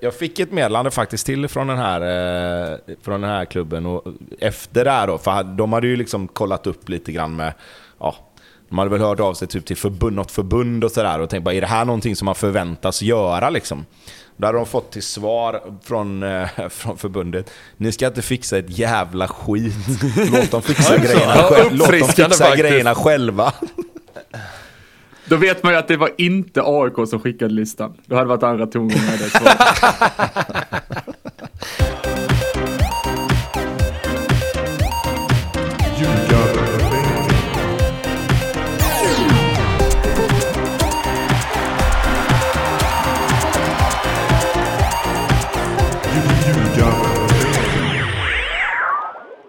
jag fick ett meddelande faktiskt till från den här, eh, från den här klubben och efter det här då, för de hade ju liksom kollat upp lite grann med, ja, de hade väl hört av sig typ till förbund, något förbund och sådär och tänkt bara, är det här någonting som man förväntas göra liksom? Då hade de fått till svar från, eh, från förbundet, ni ska inte fixa ett jävla skit. Låt dem fixa, grejerna, själv, låt dem fixa grejerna själva. Då vet man ju att det var inte AIK som skickade listan. Då hade det varit andra tongångar där.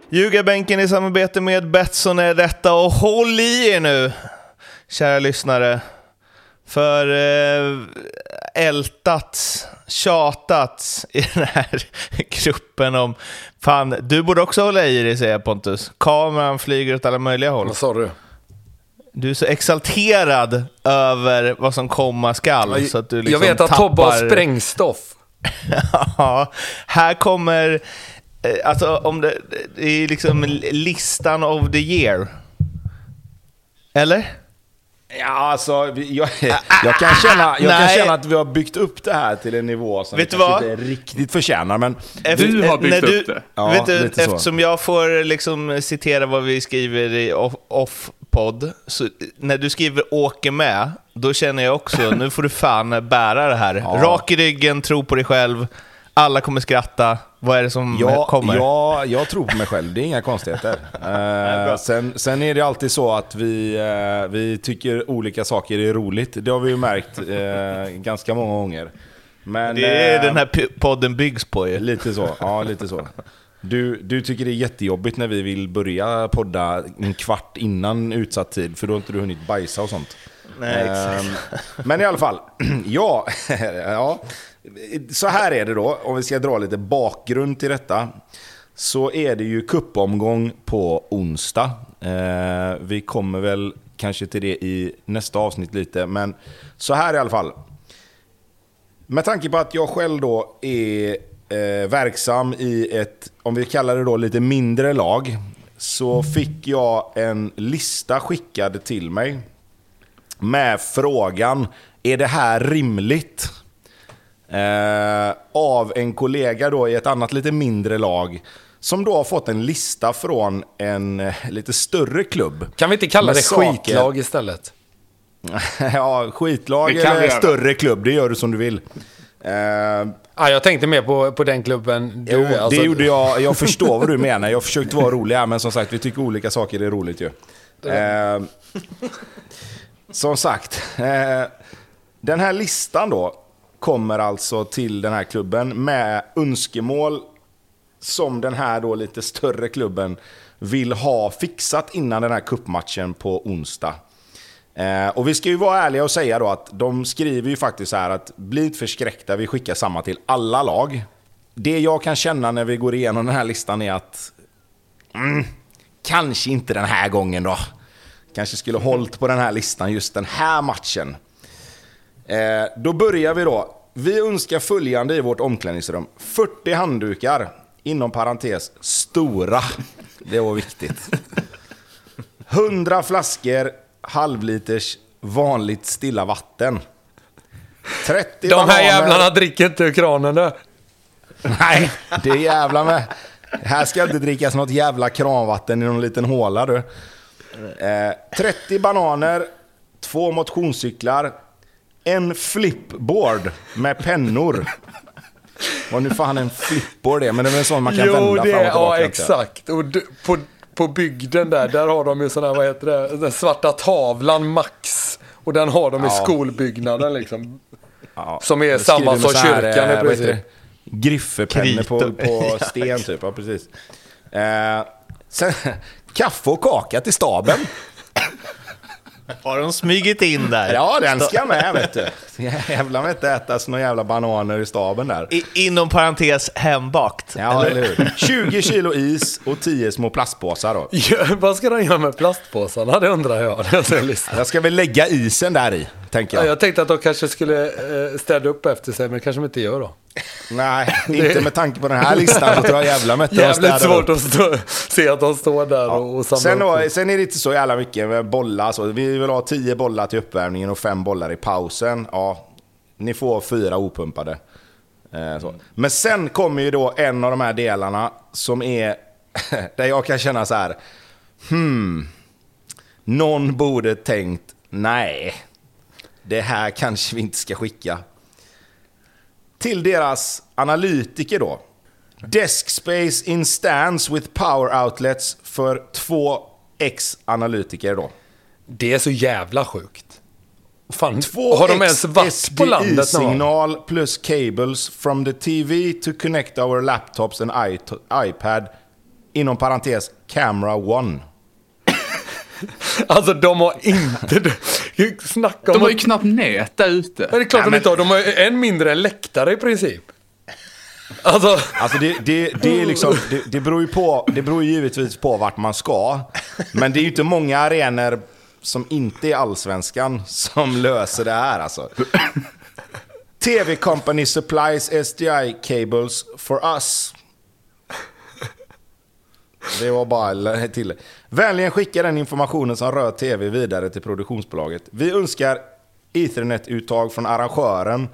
Ljugarbänken i samarbete med Betsson är detta och håll i er nu, kära lyssnare. För eh, ältats, tjatats i den här gruppen om... Fan, du borde också hålla i dig säger jag Pontus. Kameran flyger åt alla möjliga håll. Vad sa du? Du är så exalterad över vad som komma skall. Så att du liksom jag vet att Tobbe har tappar- sprängstoff. Ja, här kommer... eh, Alltså, om det, det är liksom listan of the year. Eller? Ja, alltså, jag, jag, kan känna, jag kan känna att vi har byggt upp det här till en nivå som Vet vi du kanske vad? inte riktigt förtjänar. Men Efter- Du har byggt när du, upp det. Ja, vet du, lite så. eftersom jag får liksom citera vad vi skriver i off- off-podd, så när du skriver åker med, då känner jag också, nu får du fan bära det här. Ja. Rak i ryggen, tro på dig själv, alla kommer skratta. Vad är det som ja, kommer? ja, jag tror på mig själv. Det är inga konstigheter. Eh, sen, sen är det alltid så att vi, eh, vi tycker olika saker är roligt. Det har vi ju märkt eh, ganska många gånger. Men, Det är eh, den här podden byggs på ju. Lite så, ja lite så. Du, du tycker det är jättejobbigt när vi vill börja podda en kvart innan utsatt tid, för då har inte du hunnit bajsa och sånt. Nej, exakt. Ehm, Men i alla fall, ja, ja, så här är det då, om vi ska dra lite bakgrund till detta. Så är det ju kuppomgång på onsdag. Eh, vi kommer väl kanske till det i nästa avsnitt lite, men så här i alla fall. Med tanke på att jag själv då är eh, verksam i ett, om vi kallar det då lite mindre lag, så fick jag en lista skickad till mig med frågan, är det här rimligt? Eh, av en kollega då i ett annat lite mindre lag, som då har fått en lista från en eh, lite större klubb. Kan vi inte kalla det saker. skitlag istället? ja, skitlag Det kan vi eller större klubb, det gör du som du vill. Eh, Ja, jag tänkte mer på, på den klubben du Jo, är. Alltså, det gjorde jag. Jag förstår vad du menar. Jag försökte vara rolig här, men som sagt, vi tycker olika saker är roligt ju. Eh, som sagt, eh, den här listan då kommer alltså till den här klubben med önskemål som den här då lite större klubben vill ha fixat innan den här kuppmatchen på onsdag. Eh, och vi ska ju vara ärliga och säga då att de skriver ju faktiskt så här att bli inte förskräckta, vi skickar samma till alla lag. Det jag kan känna när vi går igenom den här listan är att mm, kanske inte den här gången då. Kanske skulle hållit på den här listan just den här matchen. Eh, då börjar vi då. Vi önskar följande i vårt omklädningsrum. 40 handdukar, inom parentes, stora. Det var viktigt. 100 flaskor halvliters vanligt stilla vatten. 30 De bananer. här jävlarna dricker inte ur kranen du. Nej, det är jävla med. Här ska inte drickas något jävla kranvatten i någon liten håla du. Eh, 30 bananer, två motionscyklar, en flipboard med pennor. Vad nu fan en flipboard är, men det är väl en sån man kan Jo, vända det fram och tillbaka. ja exakt. Och du, på, på bygden där, där har de ju sån här, vad heter det, den svarta tavlan Max. Och den har de i Ja. skolbyggnaden liksom. Ja, Som är samma som här, kyrkan i eh, princip. Griffepennor på, på sten typ, ja precis. Eh, sen, kaffe och kaka till staben. Har de smugit in där? Ja, den ska med vet du. Jävlar med inte ätas några jävla bananer i staben där. I, inom parentes hembakt. Ja, eller hur? 20 kilo is och 10 små plastpåsar då. Ja, vad ska de göra med plastpåsarna? Det undrar jag. Jag ska väl lägga isen där i, tänker Ja, jag. jag tänkte att de kanske skulle eh, städa upp efter sig, men det kanske de inte gör då. Nej, inte med tanke på den här listan så tror jag jävla de Jävligt svårt upp. att stå, se att de står där och, och samlar Sen, då, sen är det inte så jävla mycket med bollar. Så vi vill ha 10 bollar till uppvärmningen och 5 bollar i pausen. Ja, ni får fyra opumpade. Eh, så. Men sen kommer ju då en av de här delarna som är där jag kan känna så här. Hmm, någon borde tänkt nej, det här kanske vi inte ska skicka. Till deras analytiker då. Desk space in stands with power outlets för två ex analytiker då. Det är så jävla sjukt. Fan, 2x har de ens varit på landet signal plus cables from the TV to connect our laptops and iPad. Inom parentes, camera one. Alltså de har inte... Snacka om De har ju att- knappt nät där ute. Ja, det är klart Nej, de men- inte har. De har ju en mindre än läktare i princip. Alltså, Alltså det, det, det, är liksom, det, det, beror ju på, det beror givetvis på vart man ska. Men det är ju inte många arenor som inte är allsvenskan som löser det här alltså. TV Company supplies SDI cables for us. Det var bara till. Vänligen skicka den informationen som rör TV vidare till produktionsbolaget. Vi önskar Ethernet-uttag från arrangören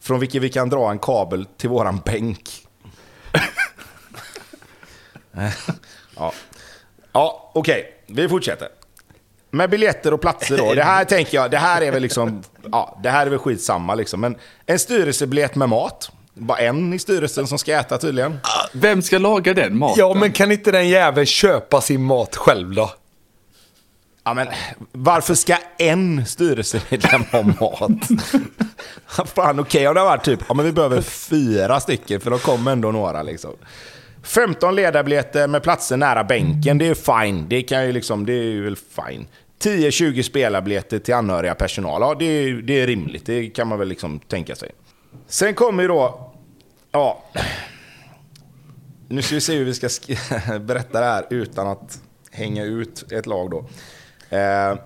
från vilket vi kan dra en kabel till våran bänk. ja, ja okej. Vi fortsätter. Med biljetter och platser då. Det här tänker jag, det här är väl liksom, ja, det här är väl skitsamma liksom. Men en styrelsebiljett med mat. Bara en i styrelsen som ska äta tydligen. Vem ska laga den maten? ja men kan inte den jäveln köpa sin mat själv då? Ja, men varför ska en styrelsemedlem ha mat? Fan, okej om det har varit typ, ja men vi behöver fyra stycken för de kommer ändå några liksom. 15 ledarbiljetter med platser nära bänken, det är fine. Det kan ju liksom, det är väl fine. 10-20 spelarbiljetter till anhöriga personal, ja det är, det är rimligt. Det kan man väl liksom tänka sig. Sen kommer ju då, ja... Nu ska vi se hur vi ska sk- berätta det här utan att hänga ut ett lag då. Eh,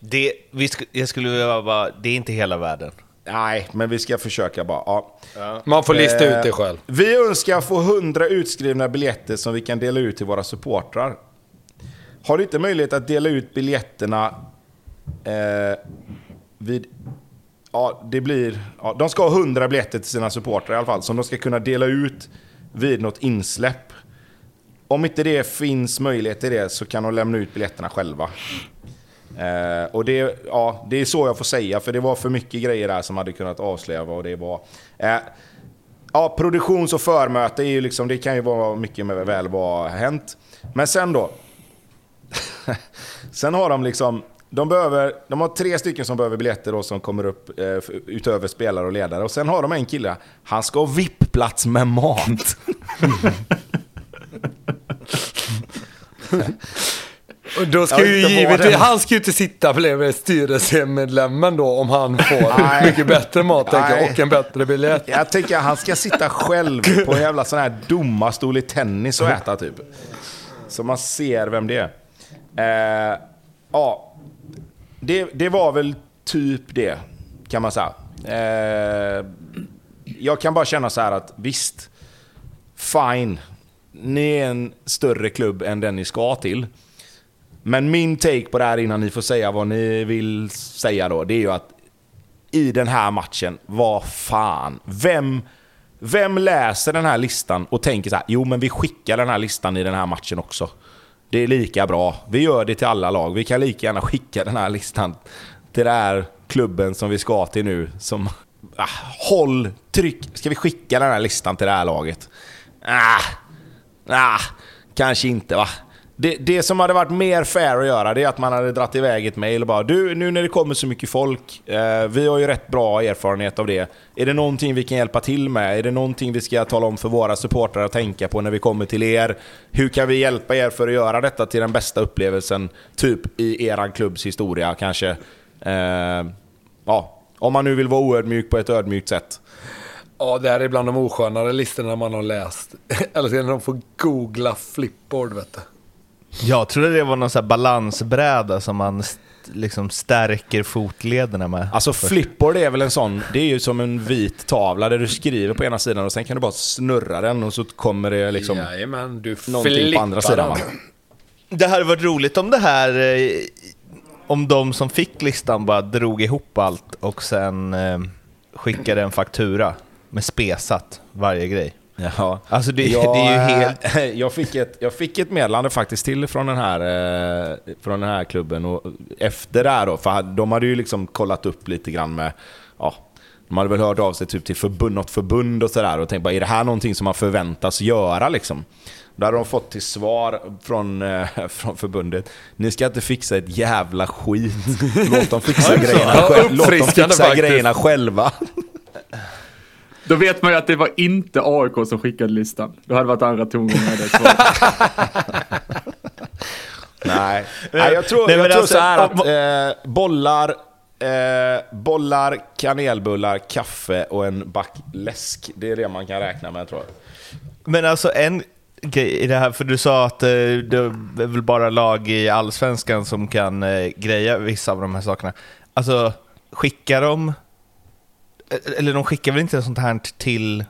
Det, vi sk jag skulle vilja bara, det är inte hela världen. nej, men vi ska försöka bara. Ja. Man får lista Eh, ut det själv. Vi önskar få 100 utskrivna biljetter som vi kan dela ut till våra supportrar. Har du inte möjlighet att dela ut biljetterna eh, vid... Ja, det blir... Ja, de ska ha 100 biljetter till sina supportrar i alla fall, som de ska kunna dela ut vid något insläpp. Om inte det finns möjlighet till det så kan de lämna ut biljetterna själva. Eh, och det, ja, det är så jag får säga, för det var för mycket grejer där som hade kunnat avslöja vad det var. Eh, ja, produktions och förmöte är ju liksom, det kan ju vara mycket väl vad har hänt. Men sen då. sen har de liksom, de, behöver, de har tre stycken som behöver biljetter då som kommer upp eh, utöver spelare och ledare. Och sen har de en kille, han ska ha VIP-plats med mat. Och då ska ju givetvis, han ska ju inte sitta bredvid styrelsemedlemmen då om han får Nej. mycket bättre mat tänker jag, och en bättre biljett. Jag tänker att han ska sitta själv på en jävla sån här domarstol i tennis och äta typ. Så man ser vem det är. Eh, ja, det, det var väl typ det kan man säga. Eh, jag kan bara känna så här att visst, fine. Ni är en större klubb än den ni ska till. Men min take på det här innan ni får säga vad ni vill säga då, det är ju att i den här matchen, vad fan, vem, vem läser den här listan och tänker så här, jo men vi skickar den här listan i den här matchen också. Det är lika bra. Vi gör det till alla lag. Vi kan lika gärna skicka den här listan till den här klubben som vi ska till nu. Som, ah, håll, tryck. Ska vi skicka den här listan till det här laget? Ah, ah, kanske inte va. Det, det som hade varit mer fair att göra det är att man hade dratt iväg ett mail och bara du, nu när det kommer så mycket folk, eh, vi har ju rätt bra erfarenhet av det. Är det någonting vi kan hjälpa till med? Är det någonting vi ska tala om för våra supportrar att tänka på när vi kommer till er? Hur kan vi hjälpa er för att göra detta till den bästa upplevelsen, typ i eran klubbs historia kanske? Eh, ja, om man nu vill vara oödmjuk på ett ödmjukt sätt. Ja, det här är bland de oskönare listorna man har läst. Eller så när de får googla flipboard vet du. Jag trodde det var någon här balansbräda som man liksom stärker fotlederna med. Alltså flipboard är väl en sån, det är ju som en vit tavla där du skriver på ena sidan och sen kan du bara snurra den och så kommer det liksom Jajamän, du någonting på andra sidan. Va? Det hade varit roligt om det här, eh, om de som fick listan bara drog ihop allt och sen eh, skickade en faktura med spesat varje grej. Ja. Alltså det, Jag, det är ju helt... eh, jag, fick ett, jag fick ett meddelande faktiskt till från den här, eh, från den här klubben och efter det här då, för de hade ju liksom kollat upp lite grann med, ja, de hade väl hört av sig typ till förbund, något förbund och sådär och tänkt bara, är det här någonting som man förväntas göra liksom? Då hade de fått till svar från, eh, från förbundet, ni ska inte fixa ett jävla skit. Låt dem fixa, grejerna, själv, låt dem fixa grejerna själva. Då vet man ju att det var inte AIK som skickade listan. Då hade det varit andra tongångar med det svaret. Nej, Nej jag tror, Nej, jag tror alltså, så här att eh, bollar, eh, bollar, kanelbullar, kaffe och en back läsk. Det är det man kan räkna med tror jag. Men alltså en grej i det här, för du sa att eh, det är väl bara lag i Allsvenskan som kan eh, greja vissa av de här sakerna. Alltså, skickar de... eh, Eller de skickar väl inte sånt här till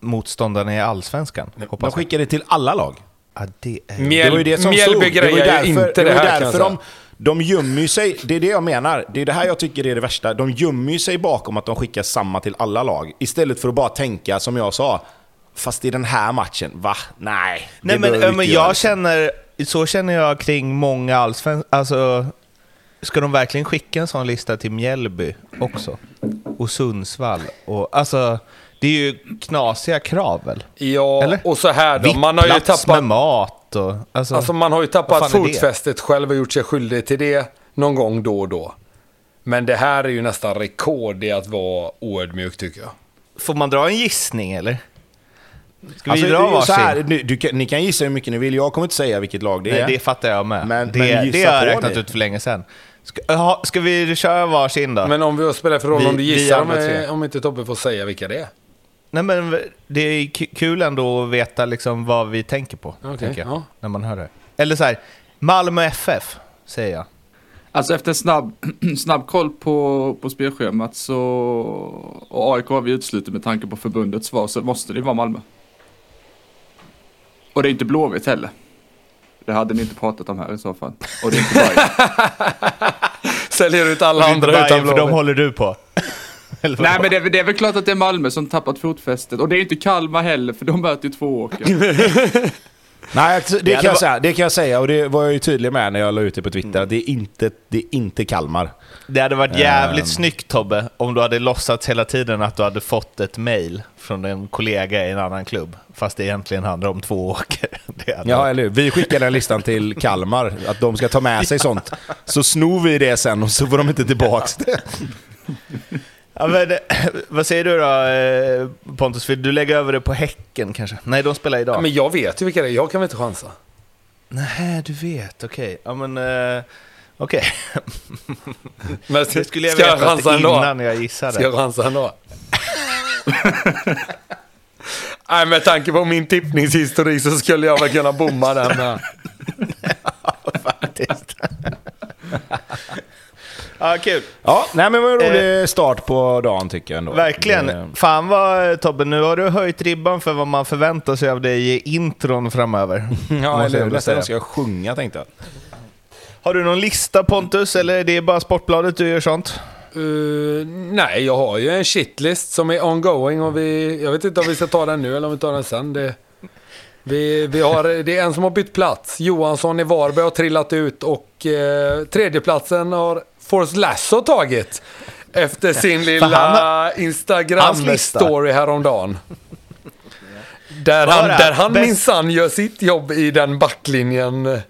motståndarna i Allsvenskan? De skickar det till alla lag. Ja, det är... Mjäl- Det var ju det som stod. Det var ju ju inte det här, därför de, de gömmer sig, det är det jag menar. Det är det här jag tycker är det värsta. De gömmer sig bakom att de skickar samma till alla lag. Istället för att bara tänka, som jag sa, fast i den här matchen, va? Nej. Nej men, men jag liksom. känner, så känner jag kring många allsvenska, alltså ska de verkligen skicka en sån lista till Mjällby också? Och Sundsvall? Och, alltså, det är ju knasiga krav väl? Ja, Eller? och så här då. Man har ju Vippplats med tappat, mat och... Alltså, alltså man har ju tappat fotfästet själv och gjort sig skyldig till det någon gång då och då. Men det här är ju nästan rekord i att vara oödmjuk tycker jag. Får man dra en gissning eller? Ska Alltså, vi dra så här, du, du, ni kan gissa hur mycket ni vill, jag kommer inte säga vilket lag det Nej, är. det fattar jag med. Men- det, men det har jag räknat det. ut för länge sedan. Ska, ska vi köra varsin då? Men om vi spelar för roll Vi- om du gissar om, om inte Tobbe får säga vilka det är. Nej, men det är kul ändå att veta liksom vad vi tänker på, Okej, tänker jag, ja. när man hör det. Eller så här, Malmö FF, säger jag. Alltså efter en snabb, snabb koll på, på spelschemat så, och AIK har vi uteslutit med tanke på förbundets svar, så måste det vara Malmö. Och det är inte Blåvitt heller. Det hade ni inte pratat om här i så fall. Och det är inte Bayern. Säljer ut alla andra Bayern, utan för de håller du på. Nej men det, är- det är väl klart att det är Malmö som tappat fotfästet. Och det är inte Kalmar heller, för de möter ju två åker. Nej, det, hade kan jag säga, det kan jag säga och det var jag ju tydlig med när jag la ut det på Twitter. att Det, är inte, det är inte Kalmar. Det hade varit jävligt Ehm. snyggt Tobbe, om du hade låtsats hela tiden att du hade fått ett mail från en kollega i en annan klubb, fast det egentligen handlar om två åker. Det Ja, eller hur? Vi skickar den listan till Kalmar, att de ska ta med sig sånt. Så snor vi det sen och så får de inte tillbaks det. Ja, men, eh, vad säger du då eh, Pontus? Vill du lägga över det på Häcken kanske? Nej, de spelar idag. Men jag vet ju vilka det är, jag kan väl inte chansa. Nej, du vet. Okej. Ja, men... eh, Okej. Men Det skulle jag ska jag veta chansa ändå? innan jag gissade. Ska jag chansa ändå? Nej, med tanke på min tippningshistorik så skulle jag väl kunna bomma den med. faktiskt. Ja, kul. Ja, nej men det var en rolig start på dagen tycker jag ändå. Verkligen. Eh, Fan vad, Tobbe, nu har du höjt ribban för vad man förväntar sig av dig i intron framöver. Ja, eller hur? väl Nästan säga. jag ska sjunga tänkte jag. Har du någon lista Pontus, eller är det bara Sportbladet du gör sånt? Uh, nej, jag har ju en shitlist som är ongoing och vi, jag vet inte om vi ska ta den nu eller om vi tar den sen. Det, vi, vi har, det är en som har bytt plats. Johansson i Varberg har trillat ut och eh, tredjeplatsen har Forrest Lasso tagit. Efter sin lilla. Instagram-story häromdagen. Där han, där han minsann gör sitt jobb i den backlinjen.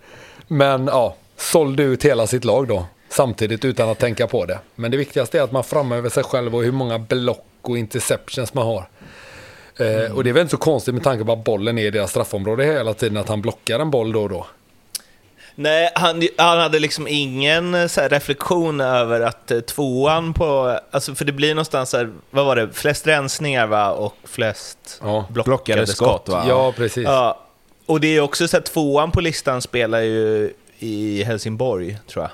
Men ja, sålde ut hela sitt lag då. Samtidigt utan att tänka på det. Men det viktigaste är att man framöver sig själv och hur många block och interceptions man har. Eh, och det är väl inte så konstigt med tanke på att bollen är i deras straffområde hela tiden. Att han blockar en boll då och då. Nej, han, han hade liksom ingen eh, så här, reflektion över att eh, tvåan på... Alltså för det blir någonstans så här, vad var det? Flest rensningar va? Och flest Ja, blockade, blockade skott. skott, va? Ja, precis. Ja, och det är också så att tvåan på listan spelar ju i Helsingborg, tror jag.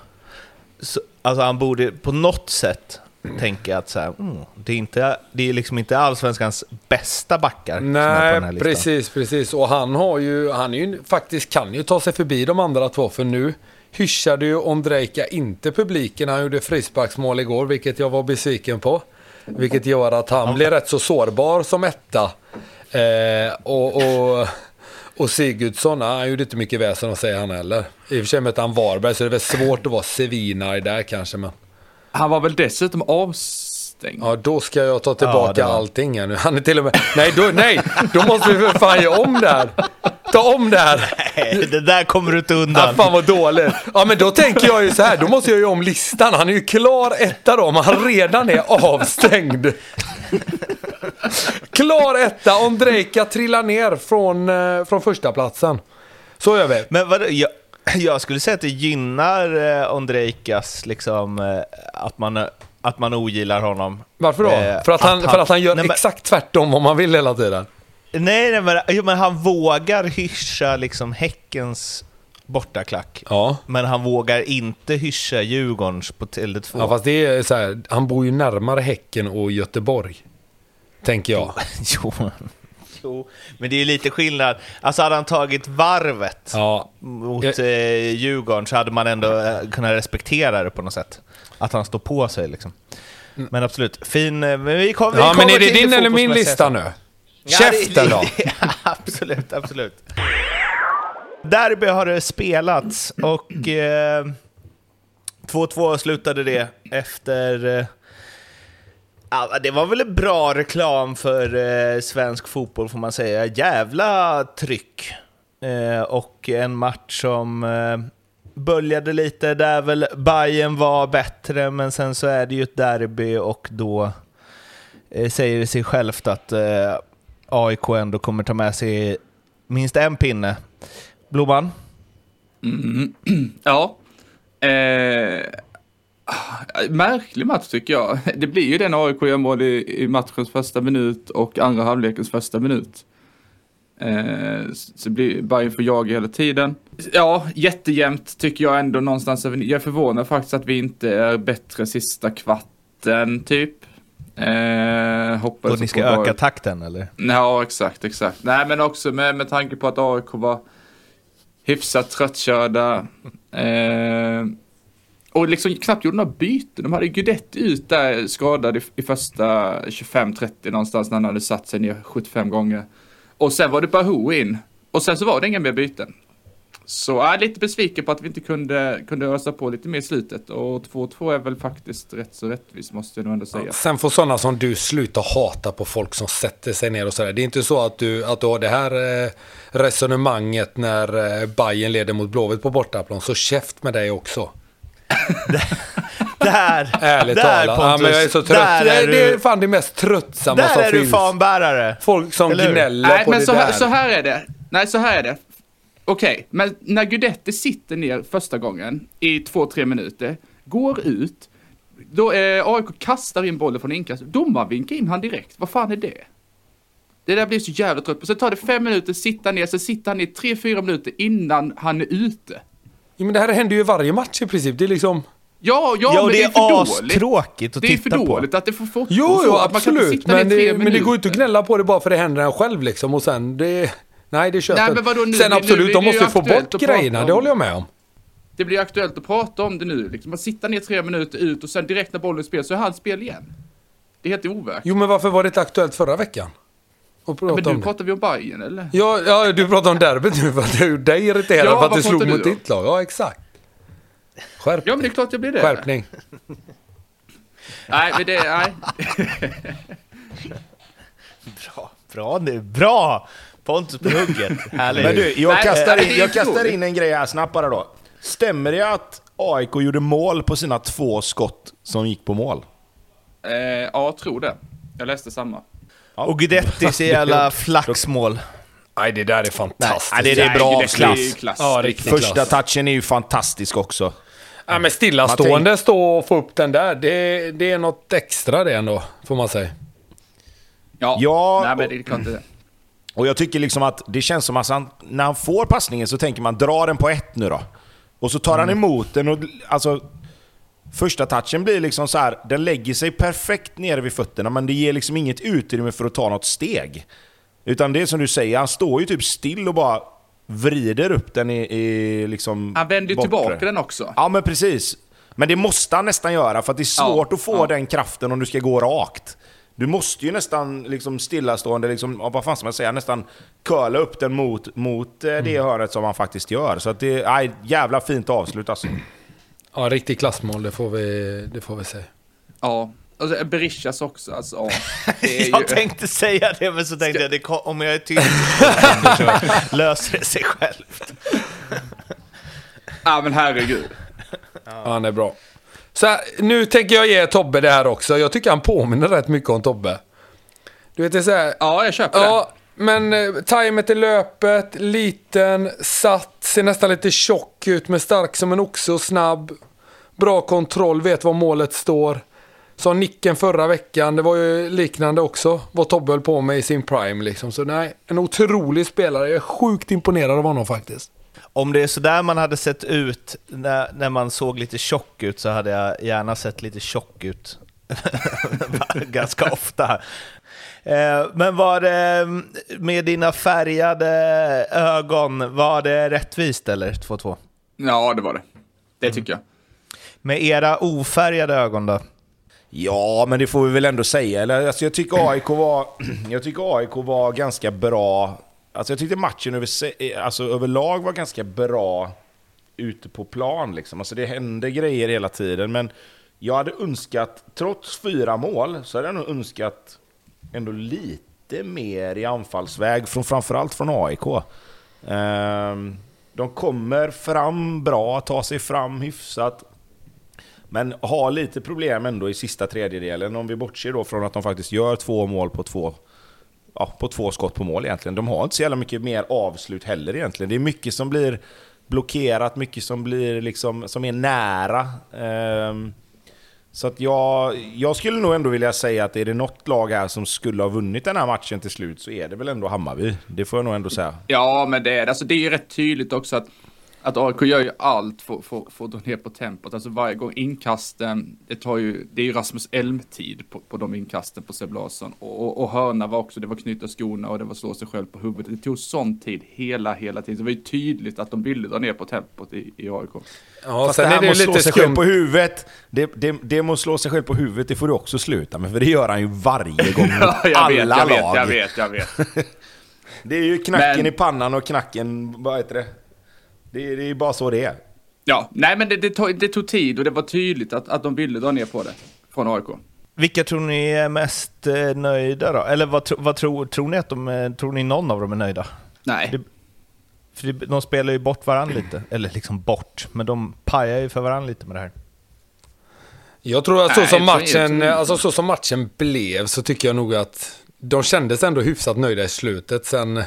så, alltså han borde på något sätt tänka att så här, mm, det, är inte, det är liksom inte allsvenskans bästa backar Nej, precis, precis. Och han har ju, han är ju faktiskt kan ju ta sig förbi de andra två. För nu hyschade ju Ondrejka inte publiken. Han gjorde frisparksmål igår, vilket jag var besviken på. Vilket gör att han blir rätt så sårbar som etta. Eh, och, och, och Sigurdsson, nej, han gjorde inte mycket väsen att säga han heller. I och för sig mötte han Varberg, så det är väl svårt att vara Sevinaj där kanske. Men Han var väl dessutom avstängd? ja, då ska jag ta tillbaka var- allting här nu. Han är till och med... Nej, då, nej, då måste vi för fan göra om det här. Ta om det här. Nej, det där kommer du inte Ja, undan. fan vad dåligt. Ja, men då tänker jag ju så här, då måste jag ju om listan. Han är ju klar etta då, men han redan är avstängd. Klar etta, Ondrejka trillar ner från, eh, från första platsen. Så gör vi. Men vadå, jag, jag skulle säga att det gynnar eh, Ondrejkas, liksom, eh, att, man, att man ogillar honom. Varför då? Eh, för, att han, för att han gör nej, men- exakt tvärtom vad man vill hela tiden. Nej, nej men, jo, men han vågar hyscha liksom Häckens bortaklack. Ja. Men han vågar inte hyscha Djurgårdens på Tele2. Ja, fast det är så här, han bor ju närmare Häcken och Göteborg. Tänker jag. jo. Jo, men det är lite skillnad. Alltså hade han tagit varvet Ja, mot Jag- eh, Djurgården så hade man ändå eh, kunnat respektera det på något sätt. Att han står på sig liksom. Men absolut, fin... eh, Men vi kom, vi Mm. ja men är det din eller min lista nu? Ja, Käften då! absolut, absolut. Derby har det spelats och eh, 2-2 slutade det efter... Eh, ja, det var väl en bra reklam för eh, svensk fotboll får man säga. Jävla tryck. Eh, och en match som eh, böljade lite där väl Bayern var bättre, men sen så är det ju ett derby och då eh, säger det sig självt att eh, AIK ändå kommer ta med sig minst en pinne. Blomman? Mm. Ja. Eh, märklig match tycker jag. Det blir ju den AIK gör mål i, i matchens första minut och andra halvlekens första minut. Eh, så blir Bayern får jaga hela tiden. Ja, jättejämnt tycker jag ändå någonstans. Jag är förvånad faktiskt att vi inte är bättre sista kvarten typ. Eh, hoppas Och ni ska öka takten eller? Ja, exakt, exakt. Nej, men också med, med tanke på att AIK var hyfsat tröttkörda. Eh, och liksom knappt gjorde några byten. De hade Guidetti ut där skadad i, i första 25-30 någonstans när han hade satt sig ner 75 gånger. Och sen var det Bahou in. Och sen så var det inga mer byten. Så jag är lite besviken på att vi inte kunde, kunde ösa på lite mer i slutet. Och 2-2 är väl faktiskt rätt så rättvist måste jag nog ändå säga. Sen får sådana som du sluta hata på folk som sätter sig ner och sådär. Det är inte så att du, att du har det här eh, resonemanget när eh, Bayern leder mot Blåvitt på bortaplan. Så käft med dig också. Där! Ärligt där, talat. Ja, men jag är så trött. Där är, det är du, fan det mest tröttsamma som där är du finns. fanbärare! Folk som Eller gnäller Nej, på men det så, där. här- så här är det. Nej, så här är det. Okej, men när Guidetti sitter ner första gången i två, tre minuter, går ut, då eh, AIK kastar in bollen från inkast. Domaren vinkar in han direkt. Vad fan är det? Det där blir så jävla trött på. Sen tar det fem minuter, sitta ner, sen sitter han ner tre, fyra minuter innan han är ute. Ja, men det här händer ju i varje match i princip. Det är liksom... Ja, ja, Ja, men det det är är för dåligt. astråkigt att Det är för titta på. dåligt att det får fortgå Jo, jo, att man kan inte absolut. Men tre det, men det går ju inte att gnälla på det bara för det händer en själv liksom. Och sen, det... Nej, det köper Nej, men vadå, nu- Sen nu- absolut, nu de är det måste ju få bort grejerna. om- Det håller jag med om. Det blir aktuellt att prata om det nu. Liksom. Att sitta ner tre minuter ut och sen direkt när bollen är spel så är han spel igen. Det är helt overkligt. Jo, men varför var det inte aktuellt förra veckan? Och prata Men om nu det. pratar vi om Bayern eller? Ja, ja, du pratar om derbyt nu för att jag gjorde dig irriterad Ja, för att vad det slog mot du om? ditt lag. Ja, exakt. Skärp, Ja men det är klart jag blir det. Skärpning. Nej men det, nej. Bra, bra nu. Bra! Pontus på hugget. Härligt. Men du, jag Nej, kastar, in, jag kastar in en grej här snabbt bara då. Stämmer det att AIK gjorde mål på sina två skott som gick på mål? Eh, ja, jag tror det. Jag läste samma. Och Guidettis jävla flaxmål. Nej, det där är fantastiskt. Nej, det- det är bra det- avslut. Ja. Första touchen är ju fantastisk också. Ja, men stillastående stå och få upp den där. Det, det är något extra det ändå, får man säga. Ja, Ja, nej men det klart det. Och jag tycker liksom att det känns som att han, när han får passningen så tänker man dra den på ett nu då. Och så tar han emot den och alltså... Första touchen blir liksom så här, den lägger sig perfekt nere vid fötterna, men det ger liksom inget utrymme för att ta något steg. Utan det är som du säger, han står ju typ still och bara vrider upp den i, i liksom Han vänder ju tillbaka den också. Ja, men precis. Men det måste han nästan göra, för att det är svårt Ja, att få ja. den kraften om du ska gå rakt. Du måste ju nästan liksom stillastående, liksom, vad fan ska man säga, nästan curla upp den mot, mot eh, det hörnet som han faktiskt gör. Så att det är jävla fint avslut alltså. Ja, riktigt klassmål, det får vi, det får vi säga. Ja. Och så Berishas också. Alltså, ja. Det är ju... Jag tänkte säga det, men så tänkte jag det, kom- om jag är tyst så löser det sig självt. Ja, men herregud. Ja, han är bra. Så här, nu tänker jag ge Tobbe det här också. Jag tycker han påminner rätt mycket om Tobbe. Du vet, det är så här, Ja, jag köper det. Men eh, tajmet i löpet, liten, satt, ser nästan lite tjock ut, men stark som en oxe och snabb. Bra kontroll, vet var målet står. Sa nicken förra veckan, det var ju liknande också. Vad Tobbe höll på med i sin prime liksom. Så nej, en otrolig spelare. Jag är sjukt imponerad av honom faktiskt. Om det är sådär man hade sett ut när, när man såg lite tjock ut så hade jag gärna sett lite tjock ut. Ganska ofta. Eh, Men var det med dina färgade ögon, var det rättvist eller 2-2? Ja, det var det. Det tycker jag. Med era ofärgade ögon då? Ja, men det får vi väl ändå säga. Eller, alltså, jag, tycker AIK var, jag tycker AIK var ganska bra. Alltså, jag tyckte matchen över, se- alltså, överlag var ganska bra ute på plan. Liksom. Alltså, det hände grejer hela tiden, men jag hade önskat, trots fyra mål, så hade jag nog önskat ändå lite mer i anfallsväg, från, framförallt från AIK. Eh, de kommer fram bra, tar sig fram hyfsat. Men har lite problem ändå i sista tredjedelen, om vi bortser då från att de faktiskt gör två mål på två, ja, på två skott på mål egentligen. De har inte så jävla mycket mer avslut heller egentligen. Det är mycket som blir blockerat, mycket som blir liksom, som är nära. Ehm, så att jag, jag skulle nog ändå vilja säga att är det något lag här som skulle ha vunnit den här matchen till slut så är det väl ändå Hammarby. Det får jag nog ändå säga. Ja, men det är det. Alltså, det är ju rätt tydligt också att, att AIK gör ju allt för, för, för att dra ner på tempot. Alltså varje gång inkasten, det tar ju, det är ju Rasmus Elm-tid på, på de inkasten på Seb Larsson. Och, och, och hörna var också, det var knyta skorna och det var slå sig själv på huvudet. Det tog sån tid hela, hela tiden. Så det var ju tydligt att de ville dra ner på tempot i, i AIK. Ja, Fast sen det är här det med att slå lite sig själv på huvudet, det, det, det med att slå sig själv på huvudet, det får du också sluta med. För det gör han ju varje gång mot Ja, jag alla vet, jag vet, lag. jag vet, jag vet. Det är ju knacken Men- i pannan och knacken, vad heter det? Det är, det är bara så det är. Ja, nej men det, det, tog, det tog tid och det var tydligt att, att de ville dra ner på det från AIK. Vilka tror ni är mest eh, nöjda då? Eller vad, vad tror, tror ni att de är, tror ni någon av dem är nöjda? Nej. Det- För det- de spelar ju bort varandra lite, eller liksom bort, men de pajar ju för varandra lite med det här. Jag tror att så Nej, som, matchen, inte. alltså så som matchen blev så tycker jag nog att de kändes ändå hyfsat nöjda i slutet. Sen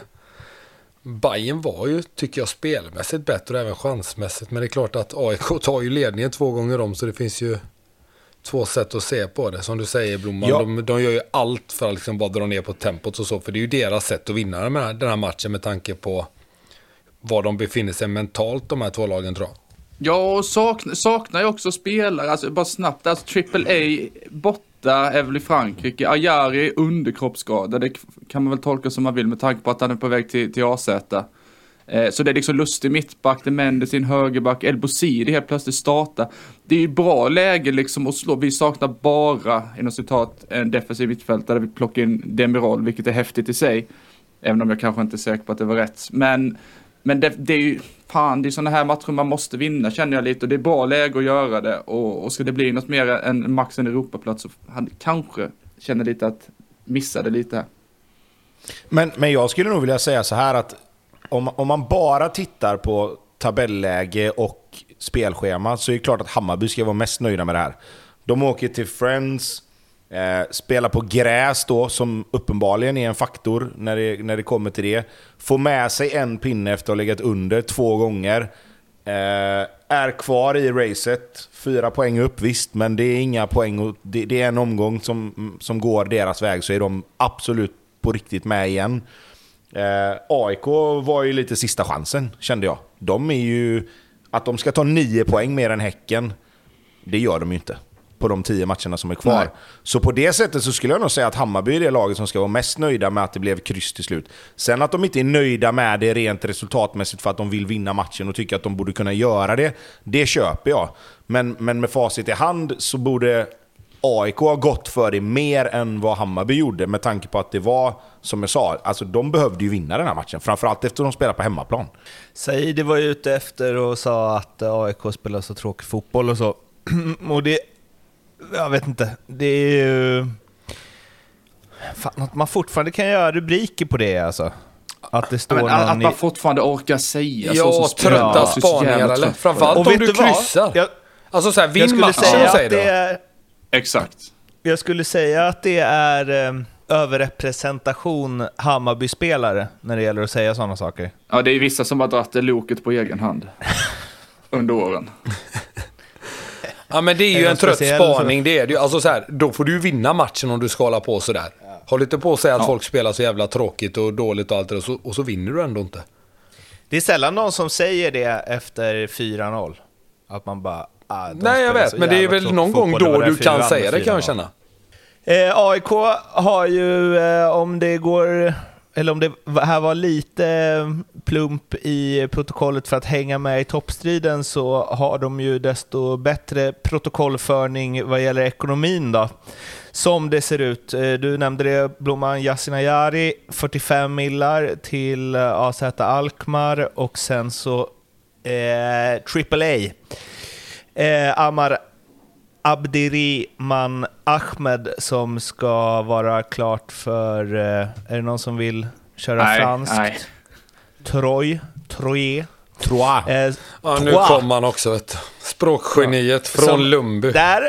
Bayern var ju, tycker jag, spelmässigt bättre och även chansmässigt. Men det är klart att AIK tar ju ledningen två gånger om så det finns ju två sätt att se på det. Som du säger Blomman, Ja. de, de gör ju allt för att liksom bara dra ner på tempot och så. För det är ju deras sätt att vinna den här, den här matchen med tanke på var de befinner sig mentalt de här två lagen tror jag. Ja, och saknar, saknar jag också spelare, alltså bara snabbt, alltså AAA borta är väl i Frankrike, Ajari underkroppsskada. det kan man väl tolka som man vill med tanke på att han är på väg till, till AZ. Eh, så det är liksom lustig mittback, det är Mendes i en högerback, El Bosiri helt plötsligt startar. Det är ju bra läge liksom att slå, vi saknar bara, inom citat, en defensiv mittfältare, vi plockar in Demirol, vilket är häftigt i sig. Även om jag kanske inte är säker på att det var rätt. Men men det, det är ju, fan, det är sådana här matcher man måste vinna känner jag lite och det är bra läge att göra det. Och, och ska det bli något mer än max en Europaplats så han kanske känner lite att missade lite här. Men, men jag skulle nog vilja säga så här att om, om man bara tittar på tabelläge och spelschema så är det klart att Hammarby ska vara mest nöjda med det här. De åker till Friends, eh, spelar på gräs då, som uppenbarligen är en faktor när det, när det kommer till det. Får med sig en pinne efter att ha legat under två gånger. Eh, är kvar i racet, fyra poäng upp visst, men det är inga poäng. och Det, det är en omgång som, som går deras väg, så är de absolut på riktigt med igen. Eh, AIK var ju lite sista chansen, kände jag. De är ju... Att de ska ta nio poäng mer än Häcken Det gör de ju inte på de tio matcherna som är kvar. Nej. Så på det sättet så skulle jag nog säga att Hammarby är det laget som ska vara mest nöjda med att det blev kryss till slut. Sen att de inte är nöjda med det rent resultatmässigt för att de vill vinna matchen och tycker att de borde kunna göra det, det köper jag. Men, men med facit i hand så borde AIK ha gått för det mer än vad Hammarby gjorde med tanke på att det var, som jag sa, alltså de behövde ju vinna den här matchen. Framförallt efter att de spelar på hemmaplan. Saidi var ju ute efter och sa att AIK spelar så tråkig fotboll och så. och det... Jag vet inte. Det är ju... Fan, att man fortfarande kan göra rubriker på det alltså. Att det står Men, att, att någon man i... fortfarande orkar säga Ja, så. som trötta jävla spaningar eller? Framförallt Och om du kryssar. Jag, Alltså så här, jag vinn skulle matchen säga och säg att det är... Exakt. Jag skulle säga att det är eh, överrepresentation Hammarby-spelare när det gäller att säga sådana saker. Ja, det är vissa som har dragit det loket på egen hand. Under åren. Ja men det är ju en trött spaning. Det är det ju. Alltså så här, då får du ju vinna matchen om du ska hålla på sådär. Håll inte på att säga att Ja. folk spelar så jävla tråkigt och dåligt och allt det där, och så, och så vinner du ändå inte. Det är sällan någon som säger det efter 4-0. Att man bara... Ah, Nej jag vet, men det är väl någon gång då du kan säga det kan jag 4-0. känna. Eh, AIK har ju, eh, om det går, eller om det här var lite plump i protokollet för att hänga med i toppstriden så har de ju desto bättre protokollförning vad gäller ekonomin då. Som det ser ut. Eh, du nämnde det, Blomman Yasin Ayari, 45 millar till eh, AZ Alkmaar och sen så eh, AAA. Eh, Amar Abdiriman Ahmed som ska vara klart för... Eh, är det någon som vill köra Nej, franskt? nej. Troy? Troye? Trois. Eh, Ja, nu kom han också vet du. Språkgeniet från Som- Lundby. Där,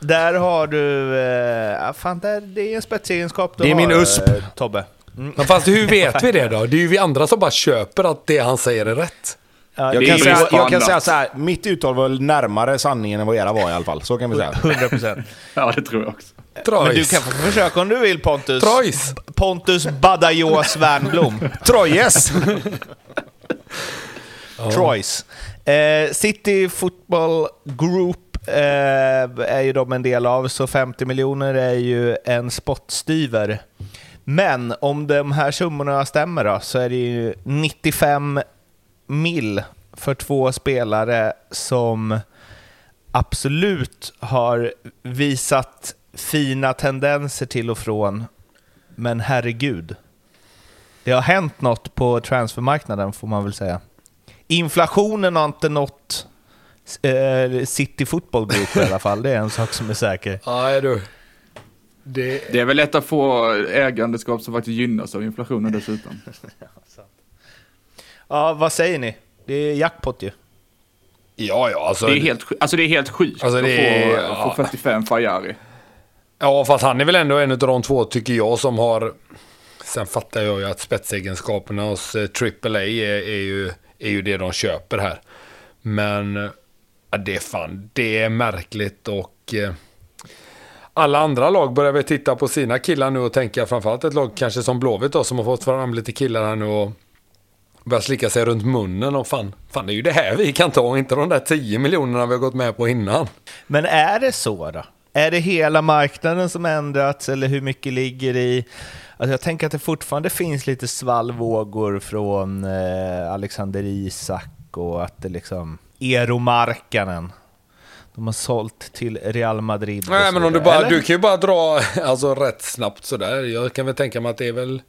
där har du... Eh, ja, fan, där, det är en spetsegenskap du Det är har, min USP. eh, Tobbe. Mm. Men fast hur vet vi det då? Det är ju vi andra som bara köper att det han säger är rätt. Ja, Jag kan, säga, jag kan säga så här, mitt uttal var närmare sanningen än vad era var i alla fall. Så kan vi säga. 100 procent. Ja, det tror jag också. Men Trois. du kan få försöka om du vill Pontus. Trois. Pontus Badajoz Wernbloom. Trojes! Troyes. Eh, City Football Group eh, är ju de en del av, så 50 miljoner är ju en spottstyver. Men om de här summorna stämmer då, så är det ju 95 mil för två spelare som absolut har visat fina tendenser till och från. Men herregud, det har hänt något på transfermarknaden får man väl säga. Inflationen har inte nått eh, City Football Group i alla fall, det är en sak som är säker. Nej du. Det... Det är väl ett av få ägandeskap som faktiskt gynnas av inflationen dessutom. Ja, vad säger ni? Det är jackpot ju. Ja, ja, alltså. Det är helt, alltså det är helt sjukt Alltså, det är- att få, ja. få 45 Fajari. Ja, fast han är väl ändå en av de två, tycker jag, som har... Sen fattar jag ju att spetsegenskaperna hos eh, AAA är, är, ju, är ju det de köper här. Men eh, ja, det är fan, det är märkligt och... Eh, alla andra lag börjar väl titta på sina killar nu och tänka, framförallt ett lag kanske som Blåvitt då, som har fått fram lite killar här nu och börjar slicka sig runt munnen och fan, fan det är ju det här vi kan ta, inte de där 10 miljonerna vi har gått med på innan. Men är det så då? Är det hela marknaden som ändrats eller hur mycket ligger i... Alltså jag tänker att det fortfarande finns lite svallvågor från eh, Alexander Isak och att det liksom... Eero Markkanen. De har sålt till Real Madrid. Nej men om du bara, eller? du kan ju bara dra alltså rätt snabbt sådär. Jag kan väl tänka mig att det är väl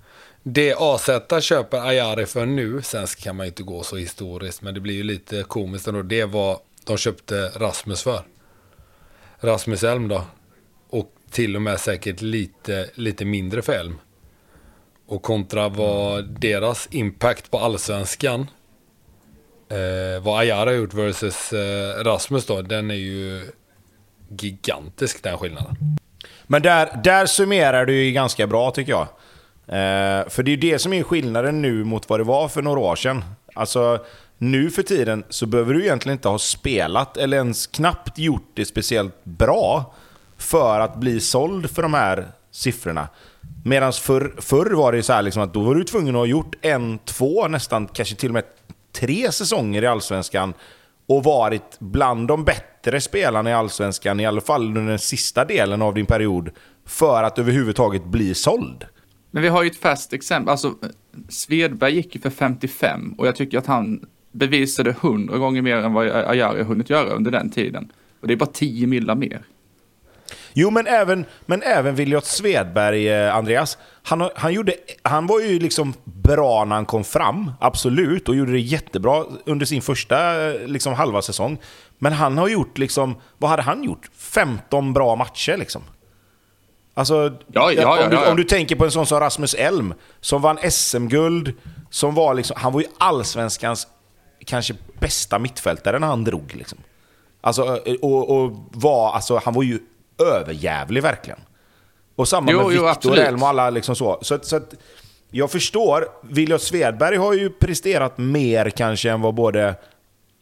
det AZ köper Ayari för nu. Sen kan man ju inte gå så historiskt men det blir ju lite komiskt ändå. Det var de köpte Rasmus för. Rasmus Elm då. Och till och med säkert lite, lite mindre för Elm. Och kontra vad deras impact på allsvenskan eh, vad Ayara har gjort versus eh, Rasmus då, den är ju gigantisk den skillnaden. Men där, där summerar du ju ganska bra tycker jag. Eh, för det är ju det som är skillnaden nu mot vad det var för några år sedan. Alltså, nu för tiden så behöver du egentligen inte ha spelat eller ens knappt gjort det speciellt bra för att bli såld för de här siffrorna. Medan förr, förr var det så här liksom att då var du tvungen att ha gjort en, två, nästan kanske till och med tre säsonger i Allsvenskan och varit bland de bättre spelarna i Allsvenskan, i alla fall under den sista delen av din period, för att överhuvudtaget bli såld. Men vi har ju ett färskt exempel. Alltså, Svedberg gick ju för 55 och jag tycker att han bevisade 100 gånger mer än vad Ajari hunnit göra under den tiden. Och det är bara 10 millar mer. Jo, men även, men även Viljot Svedberg, eh, Andreas. Han, han, gjorde, han var ju liksom bra när han kom fram, absolut, och gjorde det jättebra under sin första eh, liksom, halva säsong. Men han har gjort, liksom, vad hade han gjort? 15 bra matcher liksom. Alltså, Ja, ja, om, du, om du tänker på en sån som Rasmus Elm, som vann SM-guld, som var liksom, han var ju allsvenskans kanske bästa mittfältare när han drog. Liksom. Alltså, och, och var, alltså, han var ju överjävlig verkligen. Och samma Jo, med Viktor absolut. Elm och alla liksom så. Så, så att, jag förstår, William Svedberg har ju presterat mer kanske än vad både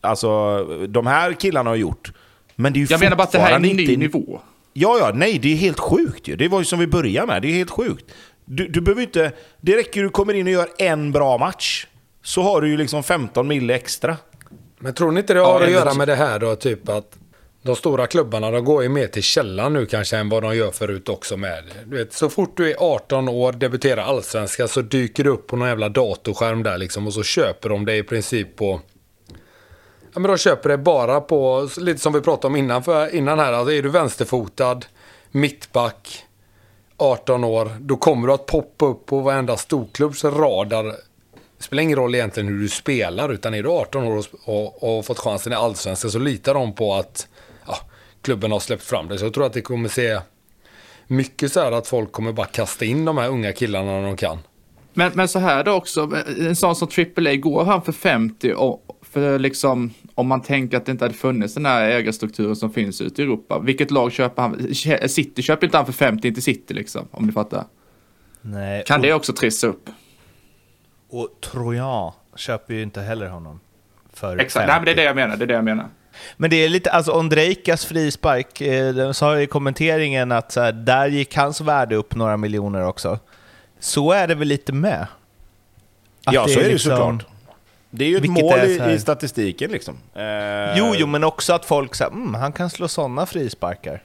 alltså, de här killarna har gjort. Men det är ju Jag menar bara att det här är en ny inte- nivå. Ja, ja, nej, det är helt sjukt ju. Det var ju som vi började med, det är helt sjukt. Du, du behöver inte... Det räcker du kommer in och gör en bra match, så har du ju liksom 15 mille extra. Men tror ni inte det Ja, har att det- göra med det här då, typ att de stora klubbarna de går ju mer till källan nu kanske än vad de gör förut också med. Du vet, så fort du är 18 år, debuterar allsvenska så dyker du upp på någon jävla datorskärm där liksom och så köper de det i princip på... Ja men de köper det bara på, lite som vi pratade om innan, för, innan här, alltså är du vänsterfotad, mittback, 18 år, då kommer du att poppa upp på varenda storklubbs radar det spelar ingen roll egentligen hur du spelar, utan är du 18 år och, och, och fått chansen i Allsvenskan så litar de på att ja, klubben har släppt fram det. Så jag tror att det kommer se mycket så här att folk kommer bara kasta in de här unga killarna när de kan. Men, men så här då också, en sån som AAA går han för 50 och för liksom om man tänker att det inte hade funnits den här ägarstrukturen som finns ute i Europa. Vilket lag köper han? City köper inte han för 50, inte City liksom, om ni fattar. Nej, Kan och, det också trissa upp? och Trojan köper ju inte heller honom för Exakt, 50. nej men det är det jag menar, det är det jag menar. Men det är lite, alltså Ondrejkas frispark, eh, de sa i kommenteringen att så här, där gick hans värde upp några miljoner också. Så är det väl lite med? Att ja, så är det ju liksom- såklart. Det är ju ett mål i, i statistiken liksom. Eh, Jo, jo, men också att folk säger mm, han kan slå sådana frisparkar.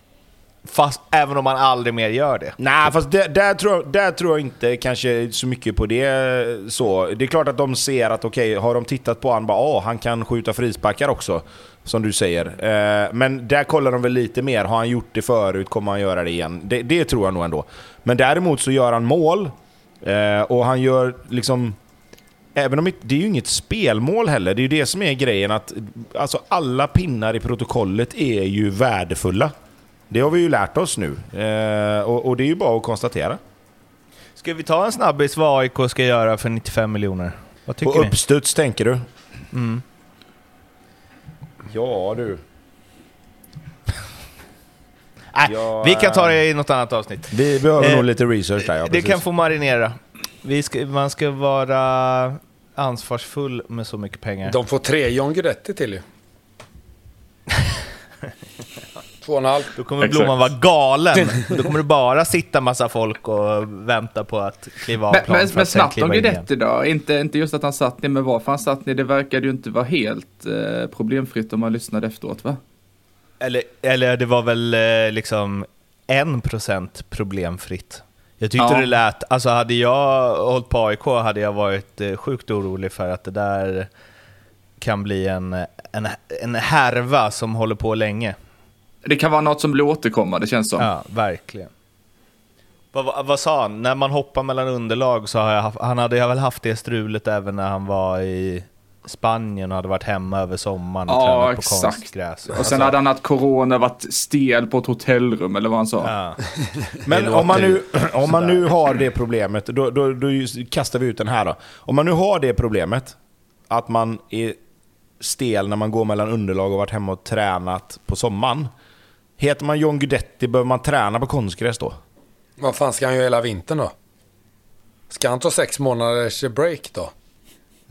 Fast även om man aldrig mer gör det. Nej, fast där, där, tror jag, där tror jag inte kanske så mycket på det. Så. Det är klart att de ser att okej, har de tittat på han bara åh, han kan skjuta frisparkar också. Som du säger. Eh, men där kollar de väl lite mer. Har han gjort det förut kommer han göra det igen. Det, det tror jag nog ändå. Men däremot så gör han mål. Eh, och han gör liksom... Även om det, är ju inget spelmål heller. Det är ju det som är grejen. att alltså, Alla pinnar i protokollet är ju värdefulla. Det har vi ju lärt oss nu. Eh, och, och det är ju bara att konstatera. Ska vi ta en snabbis vad AIK ska göra för 95 miljoner? Vad tycker På ni? uppstuds tänker du? Mm. Ja du. Nej, Ja, vi kan ta det i något annat avsnitt. Vi behöver Eh, nog lite research där, ja, det precis. kan få marinera. Vi ska, man ska vara ansvarsfull med så mycket pengar. De får tre John Guidetti till ju. Två och en halv. Då kommer. Blomman vara galen. Då kommer det bara sitta massa folk och vänta på att kliva av Men, plan men, men snabbt om. Guidetti då. Inte, inte just att han satt ner, men varför han satt ner, det verkade ju inte vara helt eh, problemfritt om man lyssnade efteråt va? Eller, eller det var väl eh, liksom en procent problemfritt. Jag tyckte Ja. det lät, alltså hade jag hållit på AIK hade jag varit eh, sjukt orolig för att det där kan bli en, en, en härva som håller på länge. Det kan vara något som blir återkommande känns som. Ja, verkligen. Vad, vad, vad sa han? När man hoppar mellan underlag så har jag haft, han hade jag väl haft det strulet även när han var i Spanien och hade varit hemma över sommaren och Ja, tränat på exakt. konstgräs. Och sen hade han haft corona, varit stel på ett hotellrum eller vad han sa. ja. Men om man, nu, om man nu har det problemet, då, då, då kastar vi ut den här då. Om man nu har det problemet, att man är stel när man går mellan underlag och varit hemma och tränat på sommaren. Heter man John Guidetti, behöver man träna på konstgräs då? Vad fan ska han göra hela vintern då? Ska han ta sex månaders break då?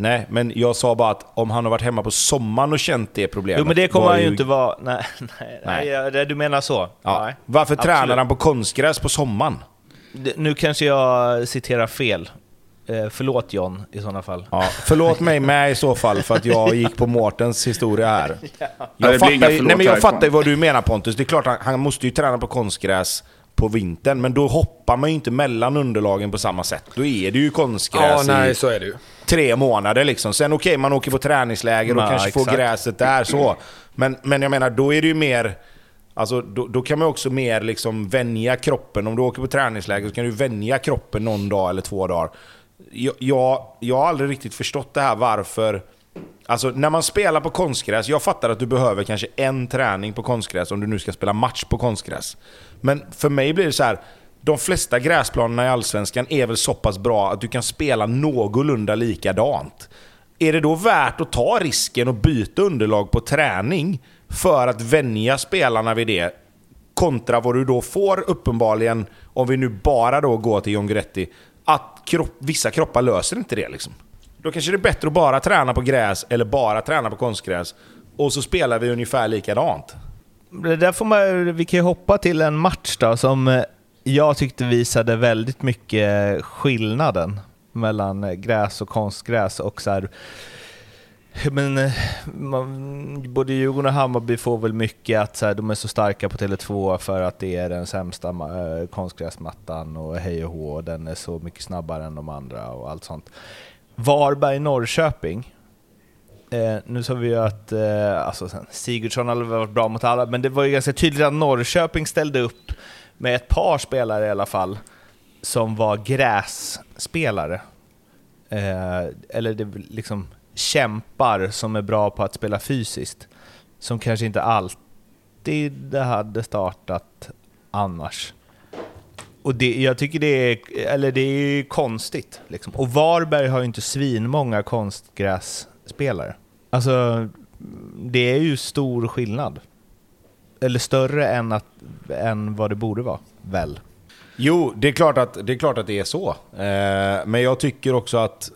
Nej, men jag sa bara att om han har varit hemma på sommaren och känt det problemet. Jo men det kommer han ju inte vara. Nej, nej, Nej. nej. du menar så? Ja. Nej. Varför Absolut. tränar han på konstgräs på sommaren? Nu kanske jag citerar fel. Eh, förlåt John i sådana fall. Ja, förlåt mig med i så fall för att jag gick på Mårtens historia här. Ja, Jag, fattar, nej, men jag fattar ju vad du menar Pontus. Det är klart han, han måste ju träna på konstgräs på vintern, men då hoppar man ju inte mellan underlagen på samma sätt. Då är det ju Ja, konstgräs nej, i så är det ju. tre månader liksom. Sen okej, man åker på träningsläger och Ja, kanske får exakt. gräset där så. Men, men jag menar, då är det ju mer... Alltså, då, då kan man också mer liksom vänja kroppen. Om du åker på träningsläger så kan du vänja kroppen någon dag eller två dagar. Jag, jag, jag har aldrig riktigt förstått det här varför... Alltså när man spelar på konstgräs, jag fattar att du behöver kanske en träning på konstgräs om du nu ska spela match på konstgräs. Men för mig blir det så här. De flesta gräsplanerna i Allsvenskan är väl så pass bra att du kan spela någorlunda likadant. Är det då värt att ta risken och byta underlag på träning för att vänja spelarna vid det? Kontra vad du då får uppenbarligen, om vi nu bara då går till John Guidetti, att kropp, vissa kroppar löser inte det liksom. Då kanske det är bättre att bara träna på gräs eller bara träna på konstgräs. Och så spelar vi ungefär likadant. Det där får man, vi kan ju hoppa till en match då som eh, jag tyckte visade väldigt mycket skillnaden mellan eh, gräs och konstgräs och så här, men, eh, man, både Djurgården och Hammarby får väl mycket att så här, de är så starka på Tele2 för att det är den sämsta konstgräsmattan och hej och hå, och den är så mycket snabbare än de andra och allt sånt. Varberg-Norrköping, Eh, nu sa vi ju att eh, alltså, sen, Sigurdsson hade varit bra mot alla, men det var ju ganska tydligt att Norrköping ställde upp med ett par spelare i alla fall, som var grässpelare. Eh, eller det, liksom kämpar som är bra på att spela fysiskt, som kanske inte alltid hade startat annars. Och det, jag tycker det är, eller det är ju konstigt. Liksom. Och Varberg har ju inte svinmånga konstgrässpelare. Alltså, det är ju stor skillnad. Eller större än, att, än vad det borde vara, väl? Jo, det är klart att det är, klart att det är så. Eh, men jag tycker också att...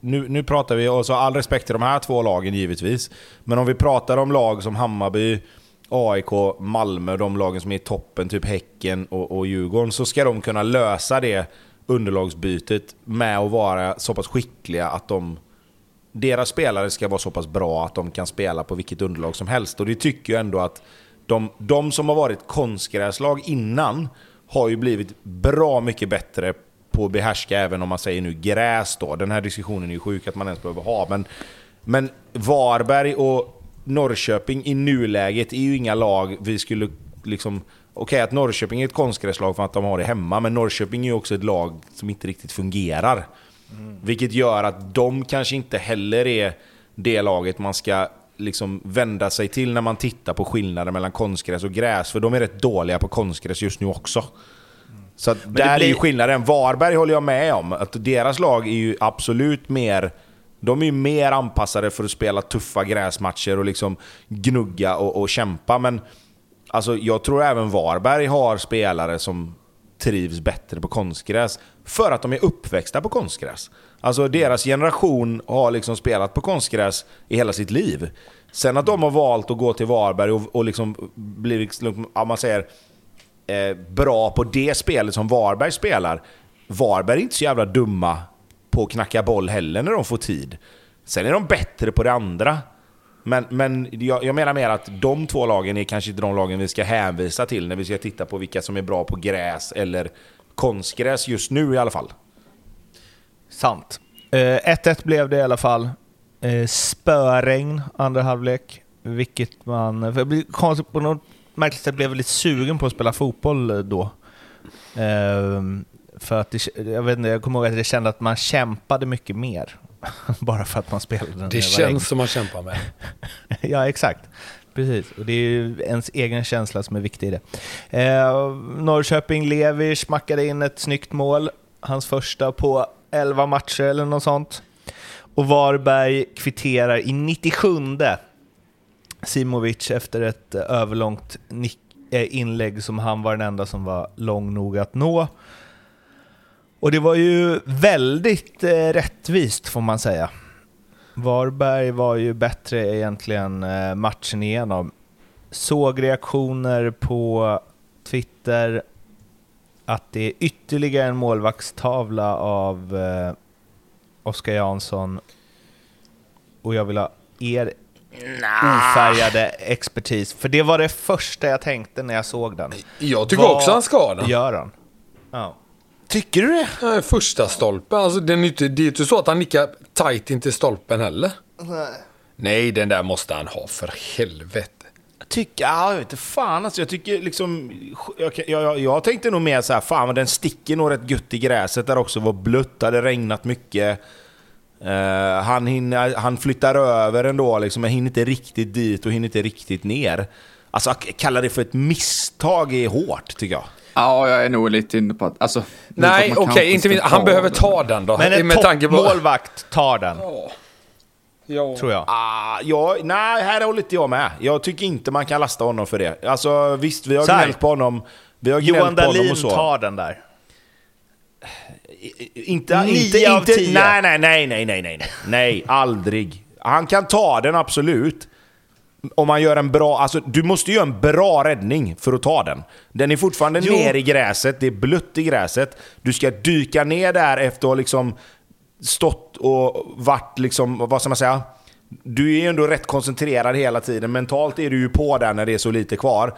Nu, nu pratar vi, och all respekt till de här två lagen givetvis. Men om vi pratar om lag som Hammarby, AIK, Malmö, de lagen som är i toppen, typ Häcken och, och Djurgården, så ska de kunna lösa det underlagsbytet med att vara så pass skickliga att de... Deras spelare ska vara så pass bra att de kan spela på vilket underlag som helst. Och det tycker jag ändå att de, de som har varit konstgräslag innan har ju blivit bra mycket bättre på att behärska även om man säger nu gräs då. Den här diskussionen är ju sjuk att man ens behöver ha. Men, men Varberg och Norrköping i nuläget är ju inga lag vi skulle liksom... Okej att Norrköping är ett konstgräslag för att de har det hemma, men Norrköping är ju också ett lag som inte riktigt fungerar. Vilket gör att de kanske inte heller är det laget man ska liksom vända sig till när man tittar på skillnaden mellan konstgräs och gräs. För de är rätt dåliga på konstgräs just nu också. Så där är ju blir- skillnaden. Varberg håller jag med om. Att deras lag är ju absolut mer... De är ju mer anpassade för att spela tuffa gräsmatcher och liksom gnugga och, och kämpa. Men alltså, jag tror även Varberg har spelare som trivs bättre på konstgräs. För att de är uppväxta på konstgräs. Alltså deras generation har liksom spelat på konstgräs i hela sitt liv. Sen att de har valt att gå till Varberg och, och liksom blivit, liksom, ja, man säger, eh, bra på det spelet som Varberg spelar. Varberg är inte så jävla dumma på att knacka boll heller när de får tid. Sen är de bättre på det andra. Men, men jag, jag menar mer att de två lagen är kanske inte de lagen vi ska hänvisa till när vi ska titta på vilka som är bra på gräs eller konstgräs just nu i alla fall. Sant. Eh, 1-1 blev det i alla fall. Eh, spöregn andra halvlek, vilket man... För jag blir konstigt på något märkligt sätt blev jag väldigt sugen på att spela fotboll då. Eh, för att det, jag vet inte, jag kommer ihåg att jag kände att man kämpade mycket mer. Bara för att man spelade när Det känns som man kämpar med. Ja, exakt. Precis, och det är ju ens egen känsla som är viktig i det. Eh, Norrköping, Levi smackade in ett snyggt mål. Hans första på 11 matcher eller något sånt. Och Varberg kvitterar i 97 Simovic efter ett eh, överlångt nick, eh, inlägg som han var den enda som var lång nog att nå. Och det var ju väldigt eh, rättvist får man säga. Varberg var ju bättre egentligen eh, matchen igenom. Såg reaktioner på Twitter att det är ytterligare en målvaktstavla av eh, Oskar Jansson och jag vill ha er ofärgade expertis. För det var det första jag tänkte när jag såg den. Jag tycker Vad också han ska den. gör han? Ja. Tycker du det? Eh, Första stolpen, alltså den är inte, det är inte så att han nickar tight in till stolpen heller. Nej, den där måste han ha för helvete. Jag tycker, ja, jag vet inte fan alltså. Jag tycker liksom... Jag, jag, jag, jag tänkte nog mer så här, fan men den sticker nog rätt gött i gräset där också. var blött, hade regnat mycket. Eh, han, hinner, han flyttar över ändå liksom, men hinner inte riktigt dit och hinner inte riktigt ner. Alltså att kalla det för ett misstag är hårt tycker jag. Ja, jag är nog lite inne på att... Alltså, Nej, okej, okay, inte minst. Han behöver ta den då. Men en toppmålvakt på... tar den. Ja. ja. Tror jag. Ah, ja, nej, här håller inte jag med. Jag tycker inte man kan lasta honom för det. Alltså visst, vi har gnällt på honom. Vi har Johan Dahlin tar den där. Inte... Nio inte, av inte, tio. Nej, nej, nej, nej, nej, nej. Nej, aldrig. Han kan ta den, absolut. Om man gör en bra, alltså du måste göra en bra räddning för att ta den. Den är fortfarande Jo. ner i gräset, det är blött i gräset. Du ska dyka ner där efter att ha liksom stått och varit liksom, vad ska man säga? Du är ju ändå rätt koncentrerad hela tiden. Mentalt är du ju på där när det är så lite kvar.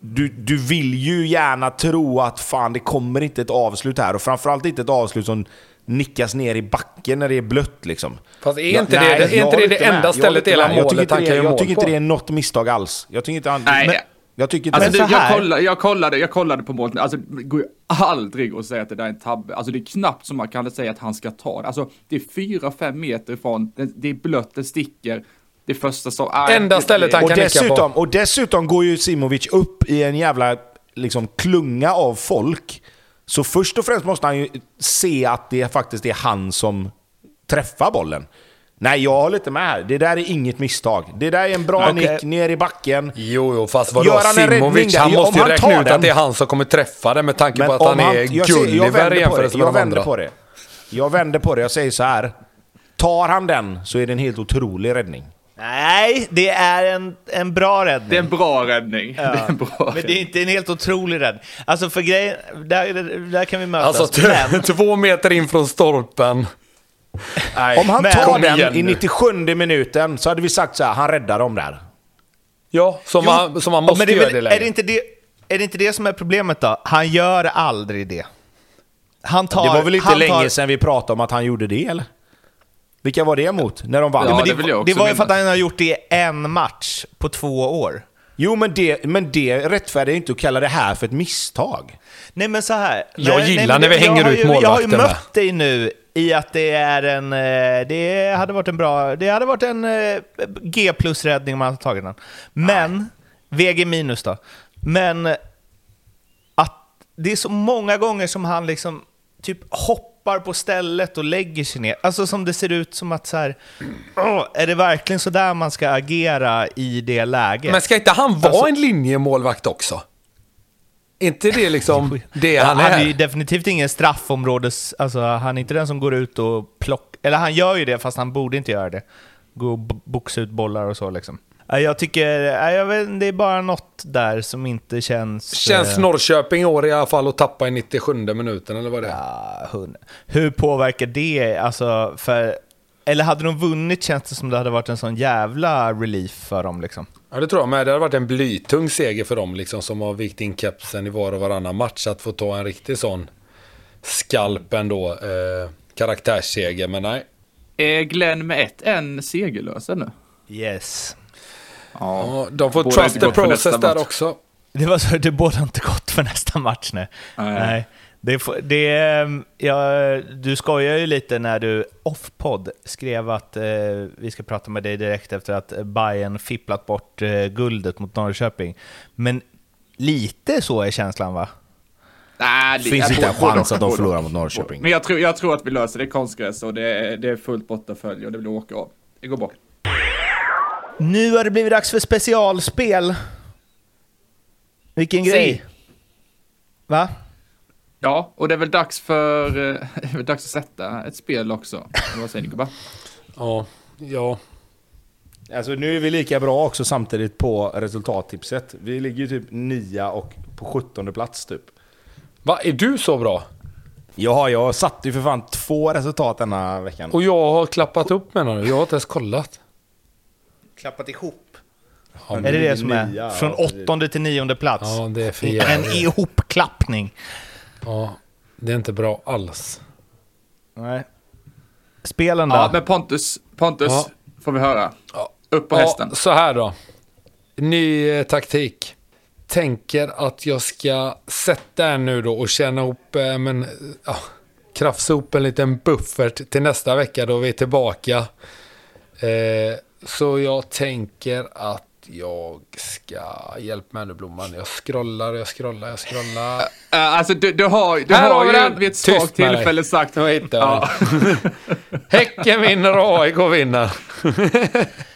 Du, du vill ju gärna tro att fan det kommer inte ett avslut här. Och framförallt inte ett avslut som nickas ner i backen när det är blött liksom. Fast är Ja, inte nej, det, är jag inte det, det inte med. enda Jag stället i hela inte med. Jag tycker målet inte han det- kan göra Jag mål tycker inte på? det är något misstag alls. Jag tycker inte han... Nej, men, jag tycker inte... Alltså, Men du, jag, kollade, jag, kollade, jag kollade på målet, alltså det går ju aldrig att säga att det där är en tabbe. Alltså det är knappt som man kan säga att han ska ta det. Alltså det är fyra, fem meter ifrån, det, det är blött, det sticker. Det första som... nej, Enda det- stället det- han och, kan nicka på. dessutom, och dessutom går ju Simovic upp i en jävla liksom, klunga av folk. Så först och främst måste han ju se att det faktiskt är han som träffar bollen. Nej, jag håller inte med här. Det där är inget misstag. Det där är en bra Okej. nick ner i backen. Jo, jo, fast vadå? Han Simovic, han måste ju han räkna ut den. att det är han som kommer träffa det med tanke på att om han är jag Gulliver i jämförelse med Jag de vänder andra. på det. Jag vänder på det. Jag säger så här. Tar han den så är det en helt otrolig räddning. Nej, det är en, en bra räddning. Det är en bra räddning. Det är en bra Men det räddning. är inte en helt otrolig räddning. Alltså för grejen, där, där kan vi mötas. Alltså men, två meter in från stolpen. Nej, Om han men- tar den i nu. 97 minuten så hade vi sagt så här, han räddar dem där. Ja, som, Jo, han, som han ja, måste men det är, göra det är, läget. det inte det, är det inte det som är problemet då? Han gör aldrig det. Han tar, det var väl inte länge tar, sedan vi pratade om att han gjorde det, eller? Vilka var det emot? När de vann? Ja, det det, det också var ju för att han har gjort det i en match på två år. Jo, men det, men det rättfärdigar inte att kalla det här för ett misstag. Nej men så här. Jag nej, gillar nej, när vi hänger ut ju, Jag har ju mött dig nu i att det är en... eh, Det hade varit en bra... Det hade varit en eh, G plus-räddning om man hade tagit den. Men... VG minus då. Men att det är så många gånger som han liksom typ hoppar på stället och lägger sig ner. Alltså som det ser ut som att så här, åh, är det verkligen så där man ska agera i det läget? Men ska inte han vara Alltså- en linjemålvakt också? inte det liksom det han han är? är ju definitivt ingen straffområdes... Alltså, han är inte den som går ut och plockar... Eller han gör ju det, fast han borde inte göra det. Gå och boxa ut bollar och så liksom. Ja, Jag tycker... ja, Jag vet, det är bara något där som inte känns... Känns eh, Norrköping i år i alla fall att tappa i 97 minuten, eller vad det är? ja, hund. Hur påverkar det? Alltså, för... Eller hade de vunnit känns det som det hade varit en sån jävla relief för dem liksom. Ja, det tror jag med. Det hade varit en blytung seger för dem, liksom, som har vikt in kepsen i var och varannan match. Att få ta en riktig sån skalp ändå. Eh, karaktärsseger, men nej. Är Glenn med ett en segerlös ännu? Yes. Ja, de får Borde trust inte the gått för process där match. också. Det var så, det borde inte gått för nästa match nej. Nej. Nej. Det, det, ja, du skojar ju lite när du off-podd skrev att eh, vi ska prata med dig direkt efter att Bayern fipplat bort eh, guldet mot Norrköping. Men lite så är känslan va? Nej, det- Finns inte en chans att de förlorar mot Norrköping. Men jag tror, jag tror att vi löser det. Konstgräs och det är, det är fullt bortafölj och det blir åka av. Det går bra. Nu har det blivit dags för specialspel. Vilken grej! Va? Ja, och det är väl dags för... eh, Det är väl dags att sätta ett spel också. Vad säger ni gubbar? Ja, ja. Alltså nu är vi lika bra också samtidigt på resultattipset. Vi ligger ju typ nia och på 17 plats typ. Va, är du så bra? Ja, jag satte ju för fan två resultat denna veckan. Och jag har klappat upp med nu. Jag har inte ens kollat. Klappat ihop. Ja, Är det det som är? nya, Från åttonde till nionde plats. Ja, det är för En jävligt. ihopklappning. Ja, det är inte bra alls. Nej. Spelen då? Ja, men Pontus, Pontus Ja. får vi höra. Upp på Ja, hästen. så här då. Ny eh, taktik. Tänker att jag ska sätta en nu då och känna ihop, eh, men, ja, krafsa ihop en liten buffert till nästa vecka då vi är tillbaka. Eh, så jag tänker att jag ska, hjälp mig nu Blomman, jag scrollar, jag scrollar, jag scrollar. Uh, alltså du, du har, du Här har ju vid ett svagt med dig. tillfälle sagt... Nu hittar jag Ja. Häcken vinner och AIK vinner.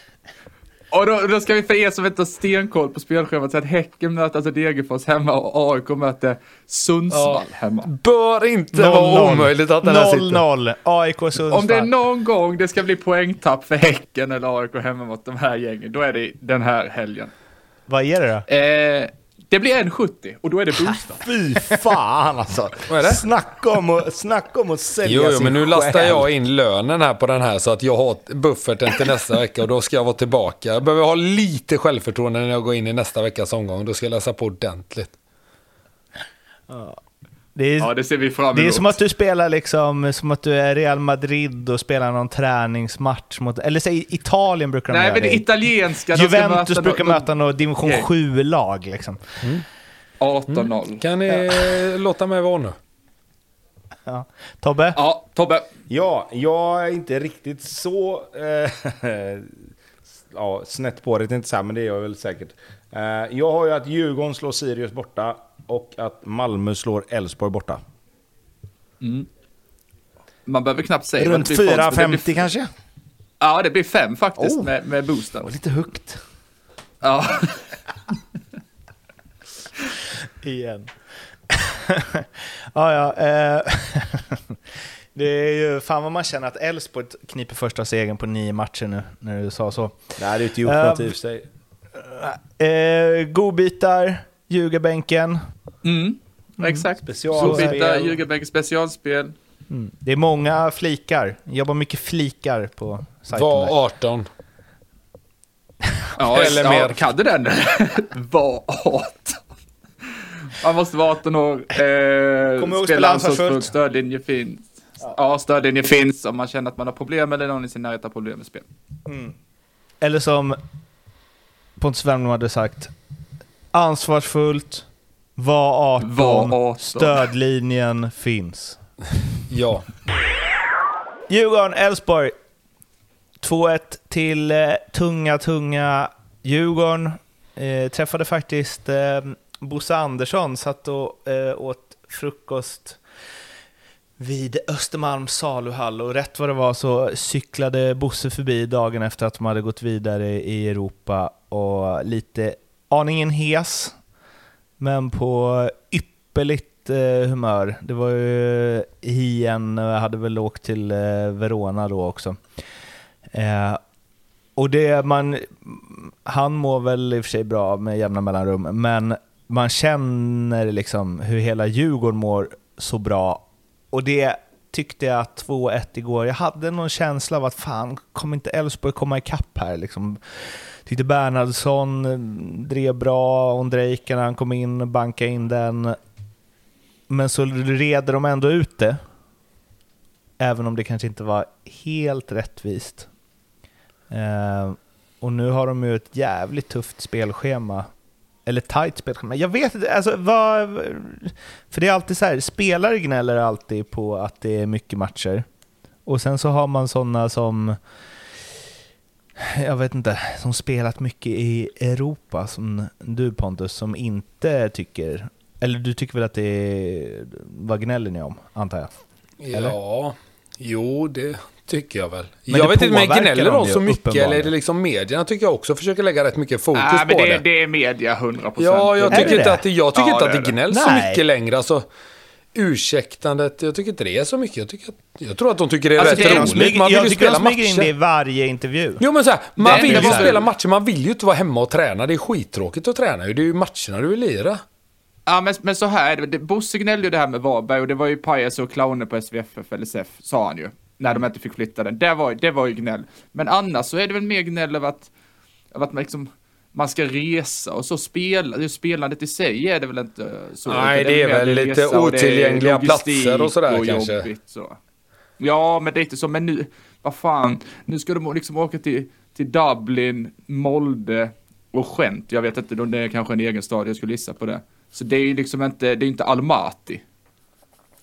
Och då, då ska vi för er som inte har stenkoll på spelschemat säga att Häcken möter alltså Degerfors hemma och AIK möter Sundsvall hemma. Bör inte vara omöjligt att den här sitter. 0-0. AIK Sundsvall. Om det är någon gång det ska bli poängtapp för Häcken eller AIK hemma mot de här gängen, då är det den här helgen. Vad är det då? Eh, det blir 1,70 och då är det boostad. Fy fan alltså. Vad är det? Snacka om att, snacka om att sälja Jo, jo, sin men nu lastar själ. jag in lönen här på den här så att jag har bufferten till nästa vecka och då ska jag vara tillbaka. Jag behöver ha lite självförtroende när jag går in i nästa veckas omgång. Då ska jag läsa på ordentligt. Det är, Ja, det ser vi fram emot. det är som att du spelar liksom, som att du är Real Madrid och spelar någon träningsmatch mot, eller säg Italien brukar de Nej, göra men det italienska... de ska Juventus möta brukar möta något division gäng. 7-lag liksom. 18-0. Kan ni låta mig vara nu? Ja. Tobbe? Ja, Tobbe. Ja, jag är inte riktigt så eh, ja, snett på det, det är inte så här, men det är jag väl säkert. Eh, jag har ju att Djurgården slår Sirius borta och att Malmö slår Elfsborg borta. Man behöver knappt säga Runt det blir för odds, men det 4,50 blir- kanske? Ja, det blir fem faktiskt Oh. med, med boosten. Och lite högt. Ja. Igen. ja, ja. Eh, det är ju fan vad man känner att Elfsborg kniper första segern på nio matcher nu, när du sa så. Nej, det är inte gjort Eh, något i och för sig. Eh, godbitar, ljugarbänken. Mm. Exakt. Specialspel. Solbitar, Ljugarbänk specialspel. Mm. Det är många flikar. Jobbar mycket flikar på sajten. Var 18. Ja, Eller ja, mer. Kan du den? Var 18. Man måste vara 18 år. Eh, Kom ihåg spela ansvarsfullt. Stödlinje finns. Ja. stödlinje finns om man känner att man har problem eller någon i sin närhet har problem med spel. Eller som Pontus Wernbloom hade sagt. Ansvarsfullt, var 18, Var 18. stödlinjen finns. Ja. Djurgården, Elfsborg. 2-1 till eh, tunga, tunga Djurgården. Eh, träffade faktiskt eh, Bosse Andersson, satt och eh, åt frukost vid Östermalms saluhall och rätt vad det var så cyklade Bosse förbi dagen efter att de hade gått vidare i Europa och lite aningen hes, men på ypperligt eh, humör. Det var ju Hien, jag hade väl åkt till eh, Verona då också. Eh, och det man, han mår väl i och för sig bra med jämna mellanrum, men man känner liksom hur hela Djurgården mår så bra. Och det tyckte jag 2-1 igår. Jag hade någon känsla av att fan, kommer inte Elfsborg komma ikapp här? Liksom. Tyckte Bernhardsson eh, drev bra, Ondrejka när han kom in, bankade in den. Men så reder de ändå ut det. Även om det kanske inte var helt rättvist. Eh, och nu har de ju ett jävligt tufft spelschema. Eller tight spelschema. Jag vet inte, alltså vad... För det är alltid så här, spelare gnäller alltid på att det är mycket matcher. Och sen så har man sådana som... Jag vet inte, som spelat mycket i Europa, som du Pontus, som inte tycker... Eller du tycker väl att det är... Vad gnäller ni om, antar jag? Eller? Ja, jo det tycker jag väl. Men jag det vet inte, men påverkar gnäller ju, så mycket eller är det liksom medierna tycker jag också försöker lägga rätt mycket fokus Nej, men på det, det. är- det är media 100%. Ja, jag tycker det inte att det, jag tycker Ja, inte att det gnälls så mycket längre. Alltså, ursäktandet, jag tycker inte det är så mycket. Jag, tycker att, jag tror att de tycker det är Alltså, rätt det är- roligt. smyger, Man vill jag ju spela smyger in det i matcher. varje intervju. Jo men så här, man Det- vill ju spela matcher, man vill ju inte vara hemma och träna. Det är skittråkigt att träna. Det är ju matcherna du vill lira. Ja, men, men så här är det. Bosse gnällde ju det här med Varberg och det var ju pajaser och clowner på SVFF eller SEF, sa han ju. När de inte fick flytta den. Det var, det var ju gnäll. Men annars så är det väl mer gnäll över att, över att man liksom man ska resa och så spela, spelandet i sig är det väl inte så. Nej, det är väl lite och det otillgängliga logistik platser och sådär kanske. jobbigt, så. Ja, men det är inte så, men nu, vad fan, nu ska de liksom åka till, till Dublin, Molde och Gent. Jag vet inte, det är kanske en egen stad, jag skulle gissa på det. Så det är ju liksom inte, det är inte Almaty.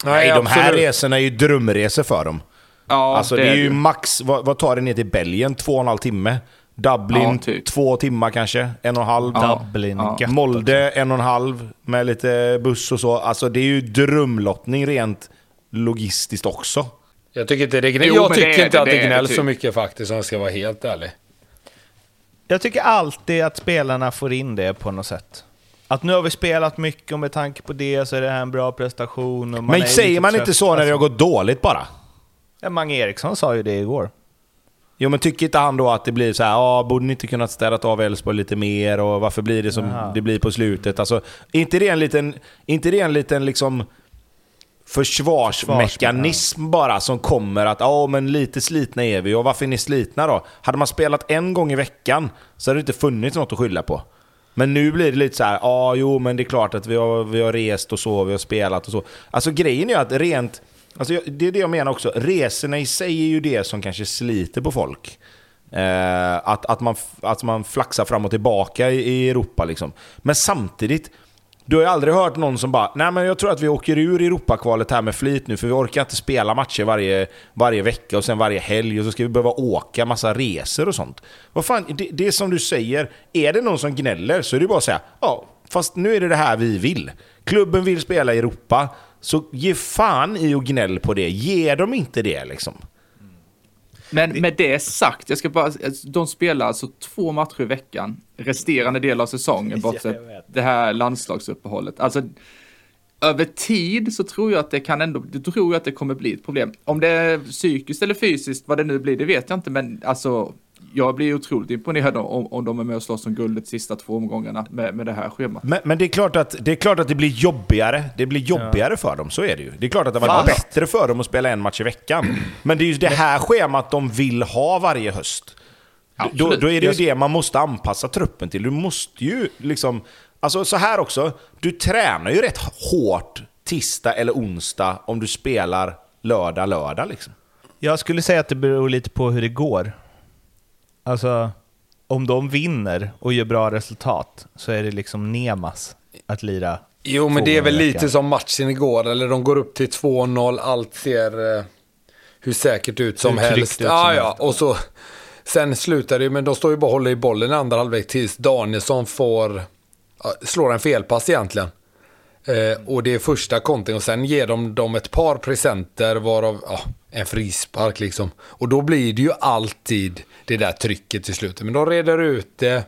Nej, de här resorna är ju drömresor för dem. Ja, alltså det är ju max, vad, vad tar det ner till Belgien? Två och en halv timme? Dublin, Ja, typ. två timmar kanske? En och en halv? Ja. Dublin, Ja. gött Molde, en och en halv med lite buss och så. Alltså det är ju drömlottning rent logistiskt också. Jag tycker inte det, gnäll, Jo, jag det tycker är inte det, att det det är det gnälls typ. så mycket faktiskt om jag ska vara helt ärlig. Jag tycker alltid att spelarna får in det på något sätt. Att nu har vi spelat mycket och med tanke på det så är det här en bra prestation. Och man Men säger man trött. inte så när det har gått dåligt bara? ja, Mange Eriksson sa ju det igår. Jo men tycker inte han då att det blir så här, ja borde ni inte kunnat städat av Elfsborg lite mer och varför blir det som Jaha. det blir på slutet? Alltså, är inte det en liten, inte det en liten liksom försvarsmekanism bara som kommer att ja men lite slitna är vi och varför är ni slitna då? Hade man spelat en gång i veckan så hade det inte funnits något att skylla på. Men nu blir det lite så här, ja jo men det är klart att vi har, vi har rest och så, vi har spelat och så. Alltså grejen är att rent, alltså det är det jag menar också, resorna i sig är ju det som kanske sliter på folk. Eh, att, att, man, att man flaxar fram och tillbaka i, i Europa liksom. Men samtidigt, du har ju aldrig hört någon som bara Nej men jag tror att vi åker ur Europakvalet här med flit nu för vi orkar inte spela matcher varje, varje vecka och sen varje helg och så ska vi behöva åka massa resor och sånt. Vad fan, det, det är som du säger, är det någon som gnäller så är det bara att säga ja, fast nu är det det här vi vill. Klubben vill spela i Europa, så ge fan i och gnäll på det. Ge dem inte det liksom. Men med det sagt, jag ska bara, de spelar alltså två matcher i veckan, resterande del av säsongen, bortsett det här landslagsuppehållet. Alltså, över tid så tror jag att det kan ändå, det tror jag att det kommer bli ett problem. Om det är psykiskt eller fysiskt, vad det nu blir, det vet jag inte, men alltså, jag blir otroligt imponerad om, om de är med och slåss om guldet sista två omgångarna med, med det här schemat. Men, men det, är klart att, det är klart att det blir jobbigare. Det blir jobbigare för dem, så är det ju. Det är klart att det var bättre för dem att spela en match i veckan. Men det är ju det här schemat de vill ha varje höst. Då, då är det ju det man måste anpassa truppen till. Du måste ju liksom... Alltså så här också, du tränar ju rätt hårt tisdag eller onsdag om du spelar lördag, lördag liksom. Jag skulle säga att det beror lite på hur det går. Alltså, om de vinner och gör bra resultat så är det liksom Nemas att lira. Jo, men det är väl lite som matchen igår, eller de går upp till 2-0, allt ser eh, hur säkert ut som Hur helst. ut som Ja, ja, och så sen slutar det ju, men de står ju bara och håller i bollen i andra halvlek tills Danielsson får, slår en felpass egentligen. Eh, och det är första kontring och sen ger de dem ett par presenter varav ja, en frispark liksom. Och då blir det ju alltid det där trycket till slutet. Men de reder ut det.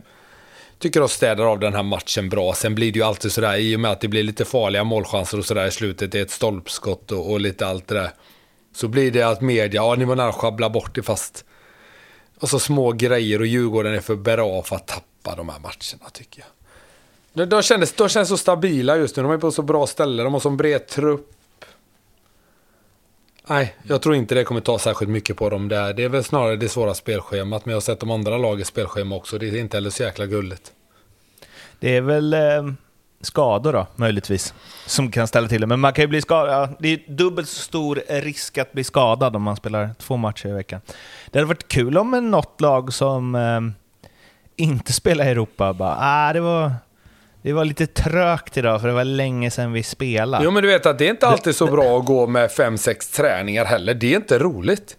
Tycker de städar av den här matchen bra. Sen blir det ju alltid sådär i och med att det blir lite farliga målchanser och sådär i slutet. Det är ett stolpskott och, och lite allt det där. Så blir det att media, ja ni var nära att sjabbla bort det fast... Och så små grejer och Djurgården är för bra för att tappa de här matcherna tycker jag. De, de, kändes, de känns så stabila just nu. De är på så bra ställe. De har så bred trupp. Nej, jag tror inte det kommer ta särskilt mycket på dem där. Det är väl snarare det svåra spelschemat. Men jag har sett de andra lagens spelschema också. Det är inte heller så jäkla gulligt. Det är väl eh, skador då, möjligtvis, som kan ställa till det. Men man kan ju bli skadad. Det är dubbelt så stor risk att bli skadad om man spelar två matcher i veckan. Det hade varit kul om något lag som eh, inte spelar i Europa bara, ah, det var, det var lite trögt idag för det var länge sedan vi spelade. Jo, men du vet att det är inte alltid så bra att gå med fem sex träningar heller. Det är inte roligt.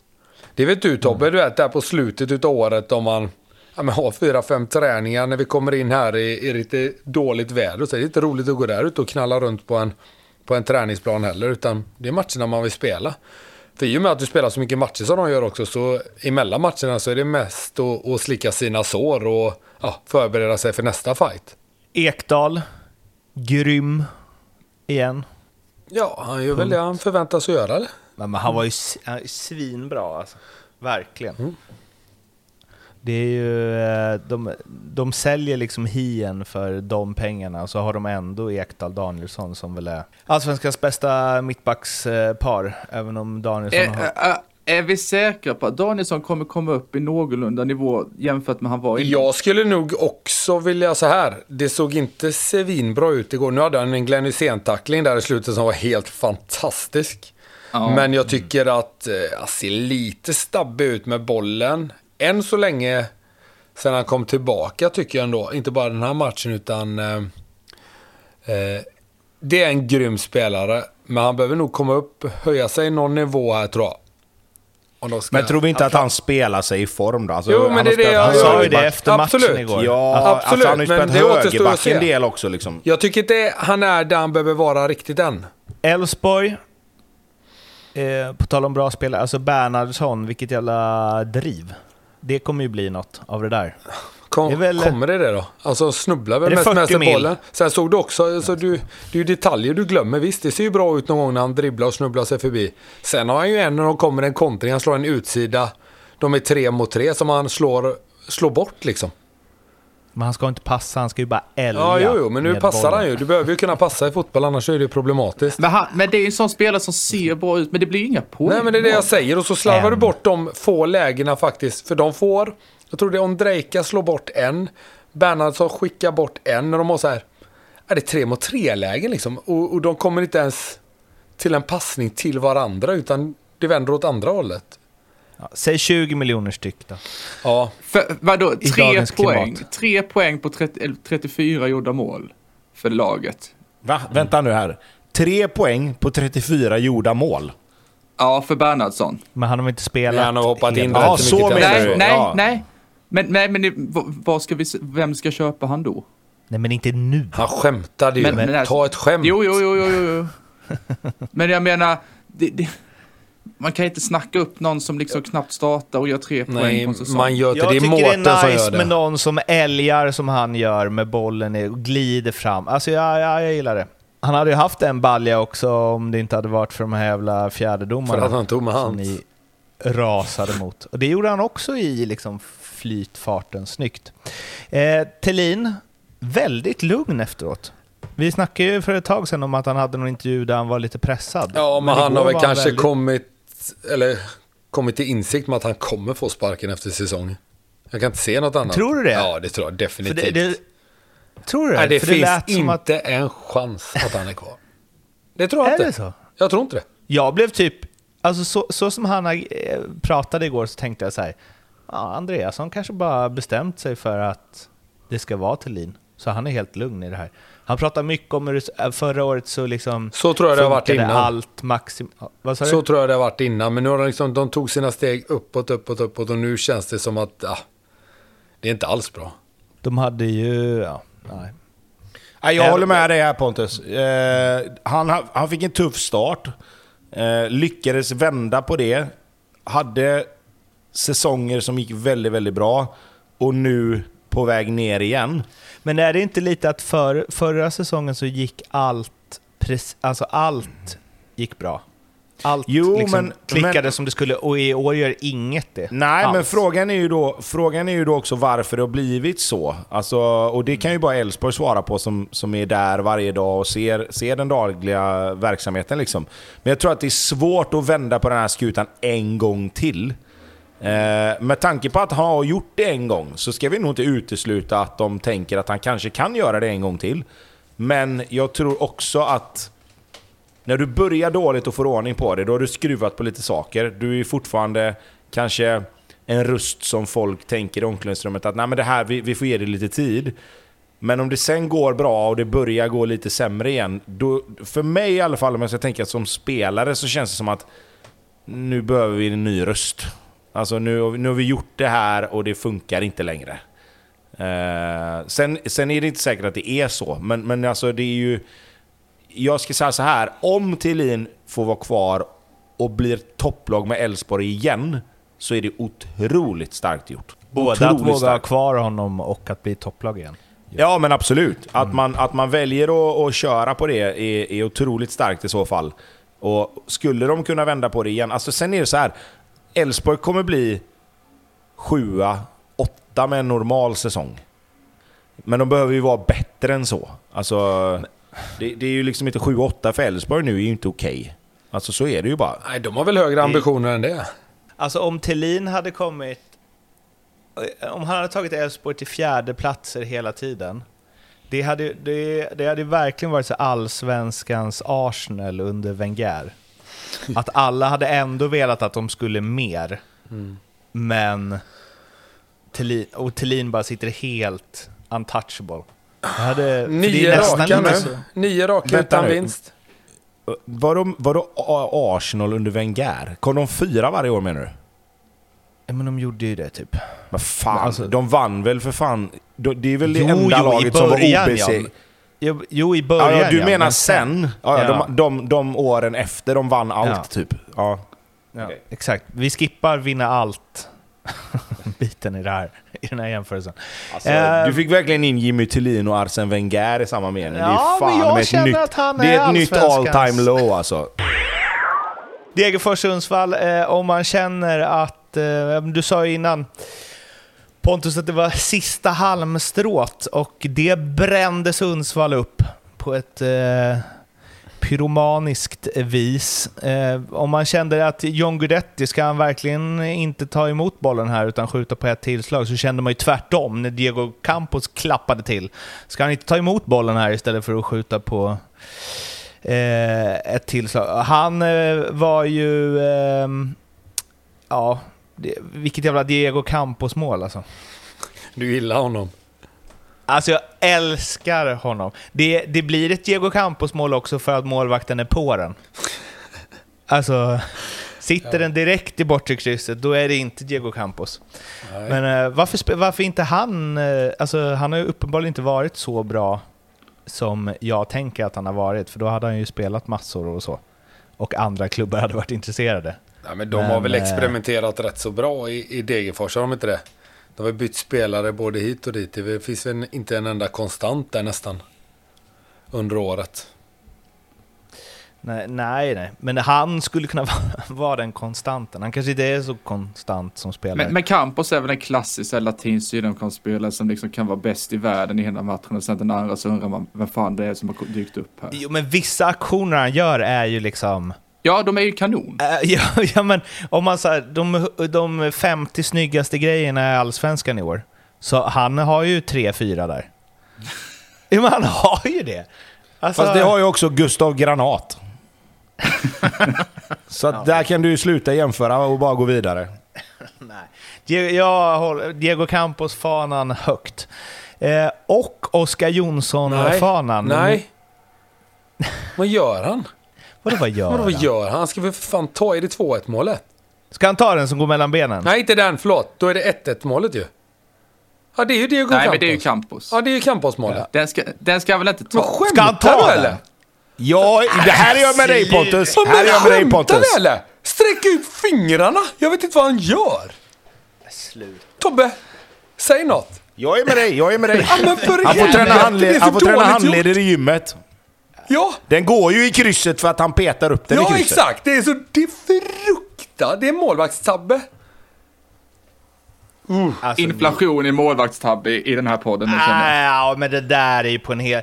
Det vet du Tobbe, du vet där på slutet utav året om man ja, men har fyra, fem träningar när vi kommer in här i, i lite dåligt väder. Så är det inte roligt att gå där ute och knalla runt på en, på en träningsplan heller. Utan det är matcherna man vill spela. För i och med att du spelar så mycket matcher som de gör också så emellan matcherna så är det mest att, att slicka sina sår och ja, förbereda sig för nästa fight. Ekdal, grym igen. Ja, han gör väl det han förväntas göra? Men, men han var ju han svinbra alltså. Verkligen. Det är ju, eh, de, de säljer liksom hien för de pengarna och så har de ändå Ekdal Danielsson som väl är allsvenskans bästa mittbackspar, även om Danielsson Är, har... är vi säkra på att Danielsson kommer komma upp i någorlunda nivå jämfört med han var innan? Jag skulle nog också vilja så här. Det såg inte svinbra ut igår. Nu hade han en Glenn Hysén-tackling där i slutet som var helt fantastisk. Ja. Men jag tycker att eh, han ser lite stabbig ut med bollen. Än så länge, sen han kom tillbaka tycker jag ändå. Inte bara den här matchen utan... Eh, eh, det är en grym spelare. Men han behöver nog komma upp, höja sig någon nivå här tror jag. Ska- Men tror vi inte att han spelar sig i form då? Alltså, Jo, men han det är det jag- Han sa ju det efter matchen Absolut. igår. Ja, Absolut, alltså han har ju spelat högerback en del också liksom. Jag tycker inte han är där han behöver vara riktigt än. Elfsborg, eh, på tal om bra spelare, alltså Bernhardsson, vilket jävla driv. Det kommer ju bli något av det där. Kom, Det väl- Kommer det det då? Alltså snubblar Är väl mest med 40 sig mil? bollen. Sen såg du också, alltså, du, det är ju detaljer du glömmer. Visst, det ser ju bra ut någon gång när han dribblar och snubblar sig förbi. Sen har han ju en när de kommer en kontring, han slår en utsida. De är tre mot tre som han slår, slår bort liksom. Men han ska inte passa, han ska ju bara älga Ja, jo, jo, men nu passar bollen. han ju. Du behöver ju kunna passa i fotboll, annars är det problematiskt. Men, han, men det är ju en sån spelare som ser bra ut, men det blir ju inga poäng. Nej, men det är det jag säger. Och så slarvar du bort de få lägena faktiskt. För de får, jag tror det är Ondrejka slår bort en. Bernhardsson skickar bort en. Och de har så här, är det tre mot tre lägen liksom. Och, och de kommer inte ens till en passning till varandra, utan det vänder åt andra hållet. Ja, säg 20 miljoner styck då. Ja, För, vadå, I tre poäng, klimat. tre poäng på 30, eller 34 gjorda mål för laget. Va? Vänta nu här. Tre poäng på 34 gjorda mål. Ja, för Bernhardsson. Men han har inte spelat... Nej, han har hoppat in Ja, mycket så menar du? Nej, nej, ja. nej. Men, nej, men vad, ska vi, vem ska köpa han då? Nej, men inte nu. Han skämtade ju. Men- men alltså- Ta ett skämt. Jo, jo, jo, jo, jo. Men jag menar, det, det, man kan inte snacka upp någon som liksom knappt startar och gör tre poäng Nej, på en säsong. man gör inte Jag det. Det är tycker det som är nice med någon som älgar som han gör med bollen och glider fram. Alltså ja, ja, jag gillar det. Han hade ju haft en balja också om det inte hade varit för de här jävla fjärdedomarna. För att han tog med som hand. ni rasade mot. Och det gjorde han också i liksom flytfarten. Snyggt. Eh, Tellin, väldigt lugn efteråt. Vi snackade ju för ett tag sedan om att han hade någon intervju där han var lite pressad. Ja, men, han igår har väl kanske väldigt- kommit, eller kommit till insikt med att han kommer få sparken efter säsongen. Jag kan inte se något annat. Tror du det? Ja, det tror jag För definitivt. det, det, tror du det? Nej, det för finns som inte att- en chans att han är kvar. Det tror jag Är inte. det så? Jag tror inte det. Jag blev typ, alltså så, så som han eh, pratade igår så tänkte jag så här, ja, Andreasson kanske bara bestämt sig för att det ska vara Thelin. Så han är helt lugn i det här. Han pratar mycket om hur det, äh, förra året så liksom Så tror jag det har varit innan. allt maxim... Vad sa du? Så tror jag det har varit innan. Men nu har de, liksom, de tog sina steg uppåt, uppåt, uppåt och nu känns det som att ja, det är inte alls bra. De hade ju, ja, nej. Nej, jag håller med dig här Pontus. Eh, han, han fick en tuff start. Eh, lyckades vända på det. Hade säsonger som gick väldigt, väldigt bra. Och nu på väg ner igen. Men är det inte lite att för, förra säsongen så gick allt, alltså allt gick bra? Allt Jo, liksom men- klickade men- som det skulle och i år gör inget det. Nej, men alls. frågan är, ju då, frågan är ju då också varför det har blivit så. Alltså, och det kan ju bara Elfsborg svara på som, som är där varje dag och ser, ser den dagliga verksamheten. Liksom. Men jag tror att det är svårt att vända på den här skutan en gång till. Eh, med tanke på att han har gjort det en gång så ska vi nog inte utesluta att de tänker att han kanske kan göra det en gång till. Men jag tror också att när du börjar dåligt och får ordning på det, då har du skruvat på lite saker. Du är fortfarande kanske en röst som folk tänker i omklädningsrummet att Nej, men det här, vi, vi får ge det lite tid. Men om det sen går bra och det börjar gå lite sämre igen, då, för mig i alla fall, om jag ska tänka som spelare, så känns det som att nu behöver vi en ny röst. Alltså nu, nu har vi gjort det här och det funkar inte längre. Eh, sen, sen är det inte säkert att det är så, men, men alltså det är ju... Jag ska säga så här, om Thelin får vara kvar och blir topplag med Elfsborg igen, så är det otroligt starkt gjort. Både att Otroligt våga ha kvar honom och att bli topplag igen. Ja men absolut. Att, man, att man väljer att, att köra på det är, är otroligt starkt i så fall. Och skulle de kunna vända på det igen, alltså sen är det så här. Elfsborg kommer bli sjua, åtta med en normal säsong. Men de behöver ju vara bättre än så. Alltså, det, det är ju liksom inte 7-8 för Elfsborg nu är ju inte okej. Alltså så är det ju bara. Nej, de har väl högre ambitioner än det. Alltså om Tellin hade kommit... Om han hade tagit Elfsborg till fjärde platser hela tiden. Det hade, det, det hade verkligen varit så allsvenskans Arsenal under Wenger. Att alla hade ändå velat att de skulle mer. Men... Thelin, och Thelin bara sitter helt untouchable. Det hade, Nio raka nu. Nio raka utan nu. vinst. Var de, var de Arsenal under Wenger? Kom de fyra varje år menar du? Ja, men de gjorde ju det typ. Vad fan, Alltså- de vann väl för fan... de- Det är väl det Jo, enda jo, i laget som var början, OBC. ja. Jo, jo i Ja, början ja, du ja, menar men sen? Ja, ja, Ja. De, de, de åren efter de vann allt Ja. typ. Ja. Ja, Okej. Exakt. Vi skippar vinna allt biten i, det här, i den här jämförelsen. Alltså, Eh, du fick verkligen in Jimmy Thulin och Arsene Wenger i samma mening. Ja, det är fan men jag med ett känner nytt, att han Det är ett nytt all time low alltså. Degerfors Sundsvall, eh, om man känner att, eh, du sa ju innan Pontus att det var sista halmstrået och det brände Sundsvall upp på ett eh, pyromaniskt vis. Eh, om man kände att John Guidetti, ska han verkligen inte ta emot bollen här utan skjuta på ett tillslag, så kände man ju tvärtom när Diego Campos klappade till. Ska han inte ta emot bollen här istället för att skjuta på eh, ett tillslag? Han eh, var ju... Eh, ja, det, vilket jävla Diego Campos-mål alltså. Du gillar honom. Alltså jag älskar honom. Det, det blir ett Diego Campos-mål också för att målvakten är på den. Alltså, sitter den direkt i bortre krysset, då är det inte Diego Campos. Nej. Men eh, varför, varför inte han? eh, alltså han har ju uppenbarligen inte varit så bra som jag tänker att han har varit, för då hade han ju spelat massor och så. Och andra klubbar hade varit intresserade. Nej, men de Men, har väl eh, experimenterat rätt så bra i, i Degerfors, har de inte det? De har bytt spelare både hit och dit. Det finns väl inte en enda konstant där nästan. Under året. Nej, nej, nej. Men han skulle kunna vara, vara den konstanten. Han kanske inte är så konstant som spelare. Men, men Campos är väl en klassisk latinsk sydamerikansk-spelare som liksom kan vara bäst i världen i hela matchen och sen den andra så undrar man vem fan det är som har dykt upp här. Jo, men vissa aktioner han gör är ju liksom... Ja, de är ju kanon. Äh, ja, ja, men om man säger de, de 50 snyggaste grejerna i Allsvenskan i år. Så han har ju tre, fyra där. Ja, men han har ju det. Alltså, Fast det har ju också Gustav Granat. Så att där kan du ju sluta jämföra och bara gå vidare. Nej. Jag håller Diego Campos-fanan högt. Eh, och Oskar Jonsson-fanan. Nej. Vad gör han? Vadå vad gör Vadå, vad han? gör han? Han ska väl för fan ta i det 2-1 målet? Ska han ta den som går mellan benen? Nej, inte den. Förlåt. Då är det 1-1 målet ju. Ja, det är ju Diego Nej, Campos. men det är ju Campos. Ja, det är ju Campos målet. Den ska, den ska jag väl inte Men ta? skämtar Ska han ta du den? eller? Ja, det här är jag med dig Pontus! Ja, Här är jag med dig Pontus! du eller? Sträck ut fingrarna! Jag vet inte vad han gör. Slut. Tobbe, säg något. Jag är med dig, jag är med dig. Ja, men för Han får träna, är handled, han får träna handleder i gymmet. Ja, Den går ju i krysset för att han petar upp den i ja krysset. exakt. Det är så... Det är frukta. Det är målvaktstabbe. Alltså, Inflation i målvaktstabbe i, i den här podden. Nu. Nej, ja, men det där är ju på en hel...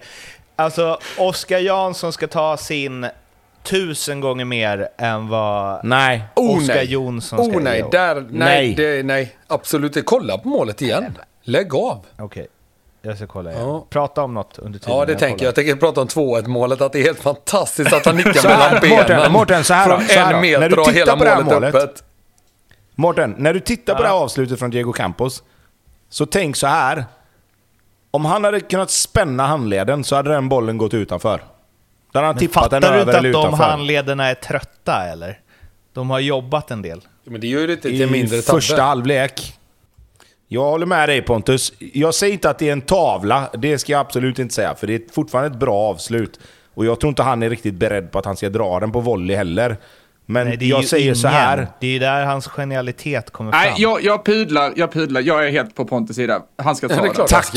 Alltså, Oskar Jansson ska ta sin tusen gånger mer än vad Nej. Oh Oskar nej. Jonsson ska Oh nej, där... Nej, Nej. Det, nej. Absolut inte. Kolla på målet igen. Lägg av. Okej, jag ska kolla igen. Ja. Prata om något under tiden. Ja, det tänker jag. kollar. Jag tänker prata om 2-1 målet. Att det är helt fantastiskt att han nickar mellan benen. Mårten, Mårten, så här då, Från så här då. en När meter du och tittar hela på det här målet, målet- öppet. Mårten, när du tittar på det här avslutet från Diego Campos, så tänk så här. Om han hade kunnat spänna handleden så hade den bollen gått utanför. Då hade han Men tippat den fattar du över inte eller att de utanför. handlederna är trötta, eller? De har jobbat en del. Men det gör ju det till I mindre tabbe. första halvlek. Jag håller med dig Pontus. Jag säger inte att det är en tavla, det ska jag absolut inte säga. För det är fortfarande ett bra avslut. Och jag tror inte han är riktigt beredd på att han ska dra den på volley heller. Men Nej, jag säger ingen. så här. Det är ju där hans genialitet kommer Nej, fram. jag, jag pudlar, jag pudlar. Jag är helt på Pontus sida. Han ska ta Ja, det är den. klart Tack.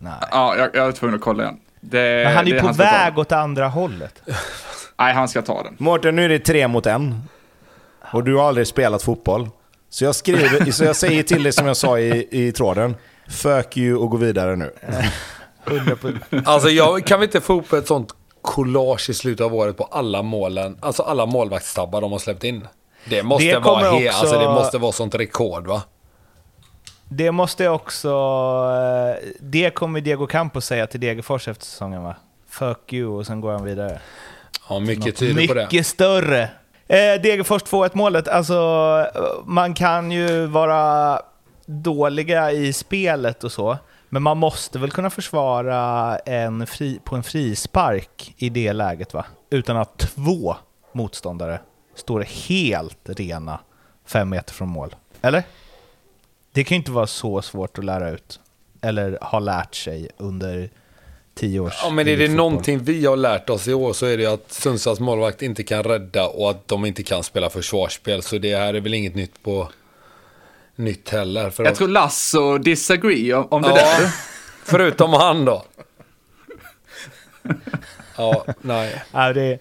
Nej. Ja, jag, jag är tvungen att kolla igen. Det, Men han är ju på väg den. åt andra hållet. Nej, han ska ta den. Mårten, nu är det tre mot en. Och du har aldrig spelat fotboll. Så jag, skriver, så jag säger till dig som jag sa i, i tråden. Fuck you och gå vidare nu. 100%. Alltså jag, kan vi inte få upp ett sånt collage i slutet av året på alla målen, alltså alla målvaktstabbar de har släppt in? Det måste, Det vara, he- också- alltså det måste vara sånt rekord va? Det måste också... eh, Det kommer Diego Campos säga till Degerfors efter säsongen va? Fuck you och sen går han vidare. Ja, mycket tyder på det. Mycket större. Eh, Degerfors 2-1 målet, alltså man kan ju vara dåliga i spelet och så, men man måste väl kunna försvara en fri, på en frispark i det läget va? Utan att två motståndare står helt rena fem meter från mål. Eller? Det kan ju inte vara så svårt att lära ut. Eller ha lärt sig under tio års Ja, men är det fotboll. någonting vi har lärt oss i år så är det att Sundsvalls målvakt inte kan rädda och att de inte kan spela försvarsspel. Så det här är väl inget nytt på nytt heller. För Jag tror Lasso disagree om, om det Ja, där. förutom han då. Ja, nej. Ja, det,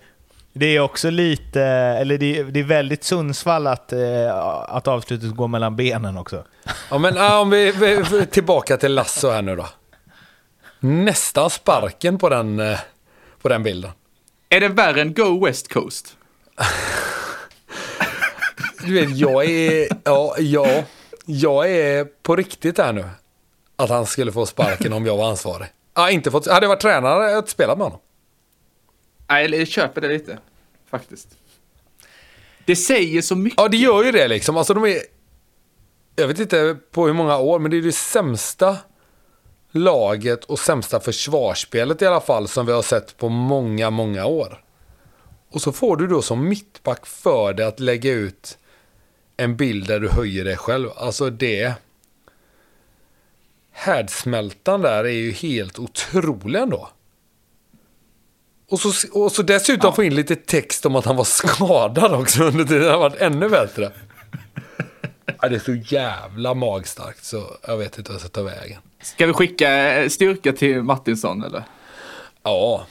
det är också lite, eller det, det är väldigt Sundsvall att, eh, att avslutet går mellan benen också. Ja, men ja, om vi, vi, vi tillbaka till Lasso här nu då. Nästan sparken på den, eh, på den bilden. Är det värre än Go West Coast? Du vet, jag är, ja, ja, jag är på riktigt här nu. Att han skulle få sparken om jag var ansvarig. Ja, inte fått, hade jag varit tränare hade jag spelat med honom. Nej, jag köper det lite. Faktiskt. Det säger så mycket. Ja, det gör ju det liksom. Alltså de är... Jag vet inte på hur många år, men det är det sämsta laget och sämsta försvarsspelet i alla fall som vi har sett på många, många år. Och så får du då som mittback för dig att lägga ut en bild där du höjer dig själv. Alltså det... Härdsmältan där är ju helt otrolig ändå. Och så, och så dessutom få in lite text om att han var skadad också under tiden. Det har varit ännu bättre. Ja, det är så jävla magstarkt så jag vet inte vad jag ska ta vägen. Ska vi skicka eh, styrka till Martinsson eller? Ja.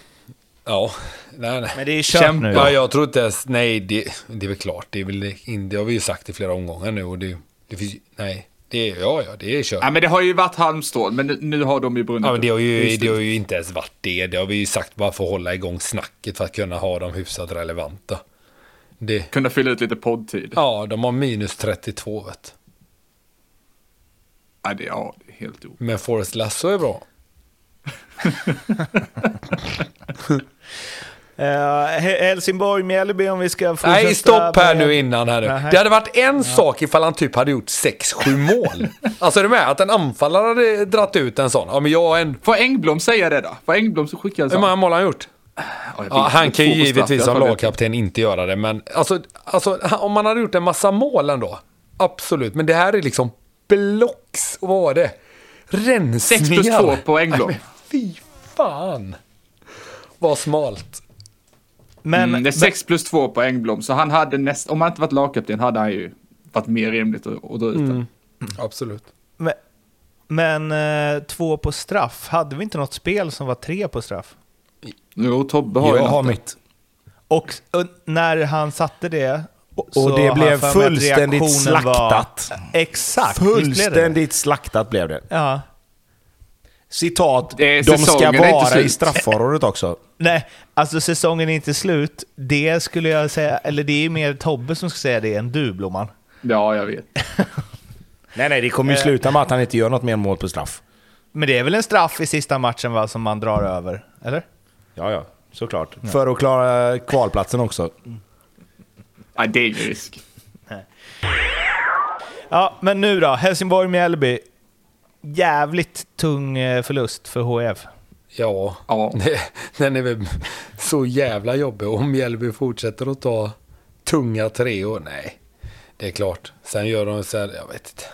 Ja. Nej, nej. Men det är kört Kämpa. nu. Ja, jag tror inte ens... Nej, det, det är väl klart. Det, är väl in, det har vi ju sagt i flera omgångar nu. Och det, det finns, nej, det är, ja, ja, det är kört. Ja, men det har ju varit halmstrån, men nu, nu har de ju brunnit Ja, men det har, ju, är det har ju inte ens varit det. Det har vi ju sagt bara för att hålla igång snacket för att kunna ha dem hyfsat relevanta. Det, Kunna fylla ut lite poddtid. ja, de har minus 32 vet du. Ja, det, ja, det är helt o... Men Forrest Lasso är bra. Uh, Helsingborg-Mjällby om vi ska fortsätta. Nej, stopp här med- nu innan här nu. Nähä. Det hade varit en sak ifall han typ hade gjort 6-7 mål. alltså är du med? Att en anfallare hade dratt ut en sån. Ja, men jag en... Får Engblom säga det då? Får Engblom så skicka en Hur sån? många mål har han gjort? Ja, Ja, han kan ju givetvis som lagkapten inte göra det, men alltså, alltså om man hade gjort en massa mål ändå. Absolut, men det här är liksom blocks, vad var det? Rensningar. 6 plus 2 på. Nej, men fy fan. Vad smalt. Men, Mm, det är 6 plus 2 på Engblom, så han hade näst... Om han inte varit lagkapten hade han ju varit mer rimligt att, att dra ut den. Absolut. men, men eh, två på straff, hade vi inte något spel som var tre på straff? Jo, Tobbe har ju Jag har mitt. Och, och när han satte det... så Och det blev fullständigt reaktionen var- slaktat. Exakt? Fullständigt slaktat blev det. Ja. Citat, Det de ska vara i slut." straffområdet också. Nej, alltså säsongen är inte slut. Det skulle jag säga, eller det är mer Tobbe som ska säga det än du Blomman. Ja, jag vet. Nej, nej, det kommer ju sluta med att han inte gör något mer mål på straff. Men det är väl en straff i sista matchen va, som man drar över? Eller? Ja, ja, såklart. För att klara kvalplatsen också. Nej, det är ju risk. Ja, men nu då. Helsingborg-Mjällby. Jävligt tung eh, förlust för HF. Ja, Ja. det, den är väl så jävla jobbig. Om Mjällby fortsätter att ta tunga treor, nej. Det är klart. Sen gör de så här, jag vet inte.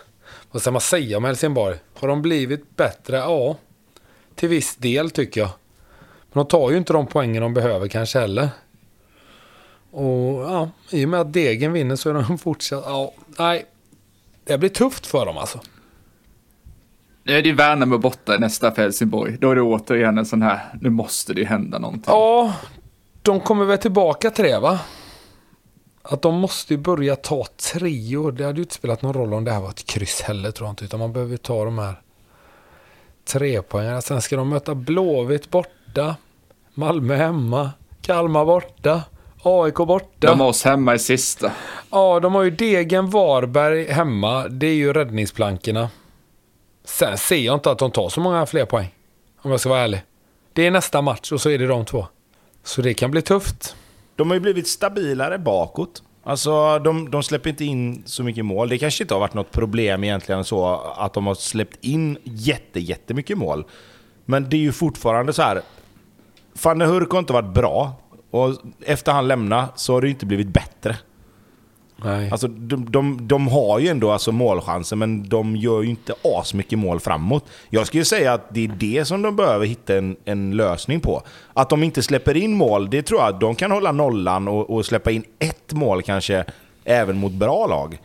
Vad ska man säga om Helsingborg? Har de blivit bättre? Ja, till viss del tycker jag. Men de tar ju inte de poängen de behöver kanske heller. Och ja, i och med att Degen vinner så är de fortsatt, ja, nej. Det blir tufft för dem alltså. Nu är det ju Värnamo borta nästa för Helsingborg. Då är det återigen en sån här, nu måste det ju hända någonting. Ja, de kommer väl tillbaka till det va? att de måste ju börja ta treor. Det hade ju inte spelat någon roll om det här var ett kryss heller tror jag inte. Utan man behöver ta de här trepoängarna. Sen ska de möta Blåvitt borta. Malmö hemma. Kalmar borta. AIK borta. De har oss hemma i sista. Ja, de har ju Degen Varberg hemma. Det är ju räddningsplankorna. Sen ser jag inte att de tar så många fler poäng. Om jag ska vara ärlig. Det är nästa match och så är det de två. Så det kan bli tufft. De har ju blivit stabilare bakåt. Alltså, de, de släpper inte in så mycket mål. Det kanske inte har varit något problem egentligen så att de har släppt in jätte, jättemycket mål. Men det är ju fortfarande så här. Fanne Hurk har inte varit bra. Och efter han lämnade så har det inte blivit bättre. Nej. Alltså, de, de, de har ju ändå alltså målchanser, men de gör ju inte asmycket mål framåt. Jag skulle säga att det är det som de behöver hitta en, en lösning på. Att de inte släpper in mål, det tror jag att de kan hålla nollan och, och släppa in ett mål kanske, även mot bra lag.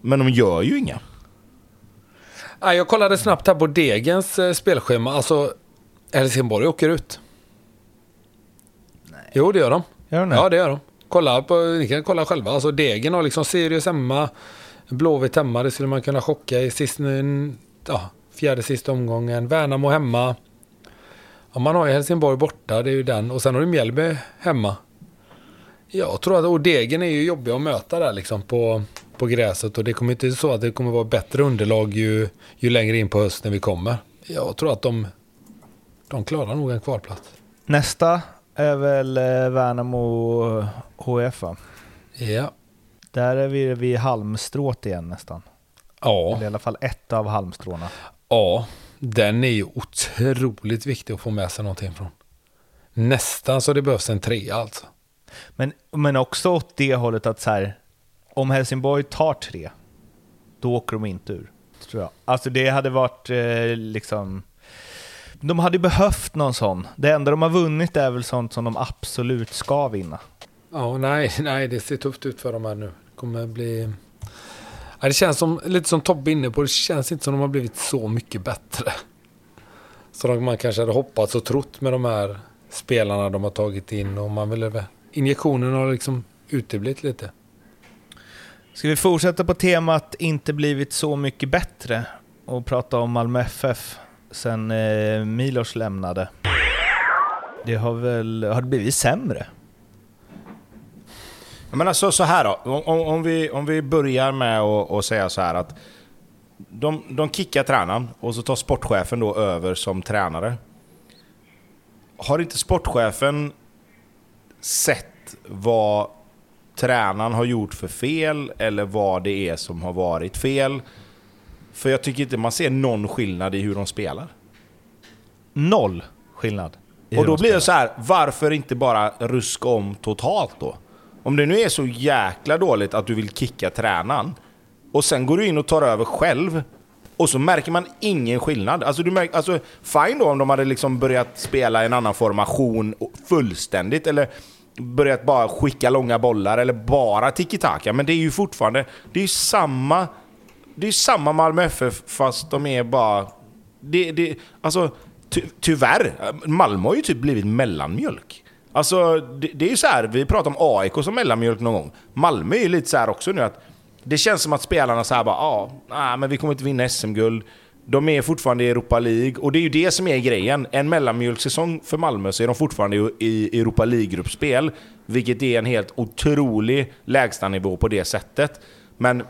Men de gör ju inga. Ja, jag kollade snabbt här på Degens eh, spelschema. Alltså, Helsingborg åker ut. Jo, det gör de. Gör de? Ja, det gör de. Kolla på, ni kan kolla själva. Alltså Degen har liksom Sirius hemma, Blåvitt hemma. Det skulle man kunna chocka i sist, ja, fjärde sista omgången. Värnamo hemma. Ja, man har ju Helsingborg borta, det är ju den. Och sen har du Mjällby hemma. Jag tror att, och Degen är ju jobbig att möta där liksom på, på gräset. Och det kommer inte så att det kommer vara bättre underlag ju, ju längre in på hösten vi kommer. Jag tror att de, de klarar nog en kvalplats. Nästa är väl eh, Värnamo HF va? Ja. Där är vi vid halmstrået igen nästan. Ja. Eller i alla fall ett av halmstråna. Ja, den är ju otroligt viktig att få med sig någonting från. Nästan så det behövs en trea alltså. Men, men också åt det hållet att så här, om Helsingborg tar tre, då åker de inte ur. Tror jag. Alltså det hade varit eh, liksom... De hade behövt någon sån. Det enda de har vunnit är väl sånt som de absolut ska vinna. Ja, nej, nej, det ser tufft ut för dem här nu. Det kommer bli... Ja, det känns som, lite som Tobbe inne på, det känns inte som de har blivit så mycket bättre. Så man kanske hade hoppats och trott med de här spelarna de har tagit in och man vill Injektionen har liksom uteblivit lite. Ska vi fortsätta på temat inte blivit så mycket bättre och prata om Malmö FF sen eh, Milos lämnade? Det har väl har det blivit sämre? Men alltså så här då, om, om, vi, om vi börjar med att och säga så här att de, de kickar tränaren och så tar sportchefen då över som tränare. Har inte sportchefen sett vad tränaren har gjort för fel eller vad det är som har varit fel? För jag tycker inte man ser någon skillnad i hur de spelar. Noll skillnad. i Och hur då de blir det spelar. så här, varför inte bara ruska om totalt då? Om det nu är så jäkla dåligt att du vill kicka tränaren och sen går du in och tar över själv och så märker man ingen skillnad. Alltså, du märker, alltså fine då om de hade liksom börjat spela en annan formation fullständigt eller börjat bara skicka långa bollar eller bara tiki-taka. Men det är ju fortfarande, det är ju samma, det är samma Malmö FF fast de är bara... Det, det, alltså, ty, tyvärr, Malmö har ju typ blivit mellanmjölk. Alltså, det, det är ju så här, vi pratar om AIK som mellanmjölk någon gång. Malmö är ju lite så här också nu att det känns som att spelarna så här bara, ja, ah, men vi kommer inte vinna SM-guld. De är fortfarande i Europa League och det är ju det som är grejen. En mellanmjölkssäsong för Malmö så är de fortfarande i Europa League-gruppspel. Vilket är en helt otrolig lägstanivå på det sättet. Men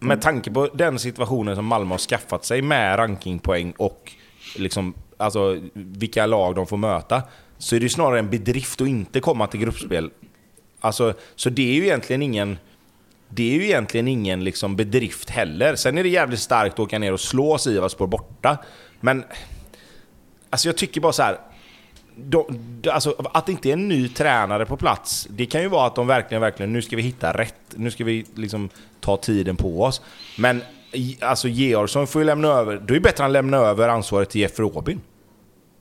Mm. med tanke på den situationen som Malmö har skaffat sig med rankingpoäng och liksom, alltså, vilka lag de får möta, så är det snarare en bedrift att inte komma till gruppspel. Alltså, så det är ju egentligen ingen... Det är ju egentligen ingen liksom bedrift heller. Sen är det jävligt starkt att åka ner och slå Sivasspor borta. Men... Alltså jag tycker bara så här. De, de, alltså, att det inte är en ny tränare på plats, det kan ju vara att de verkligen, verkligen, nu ska vi hitta rätt, nu ska vi liksom ta tiden på oss. Men alltså Georgsson får ju lämna över, då är det bättre att han lämnar över ansvaret till Jeff Robin.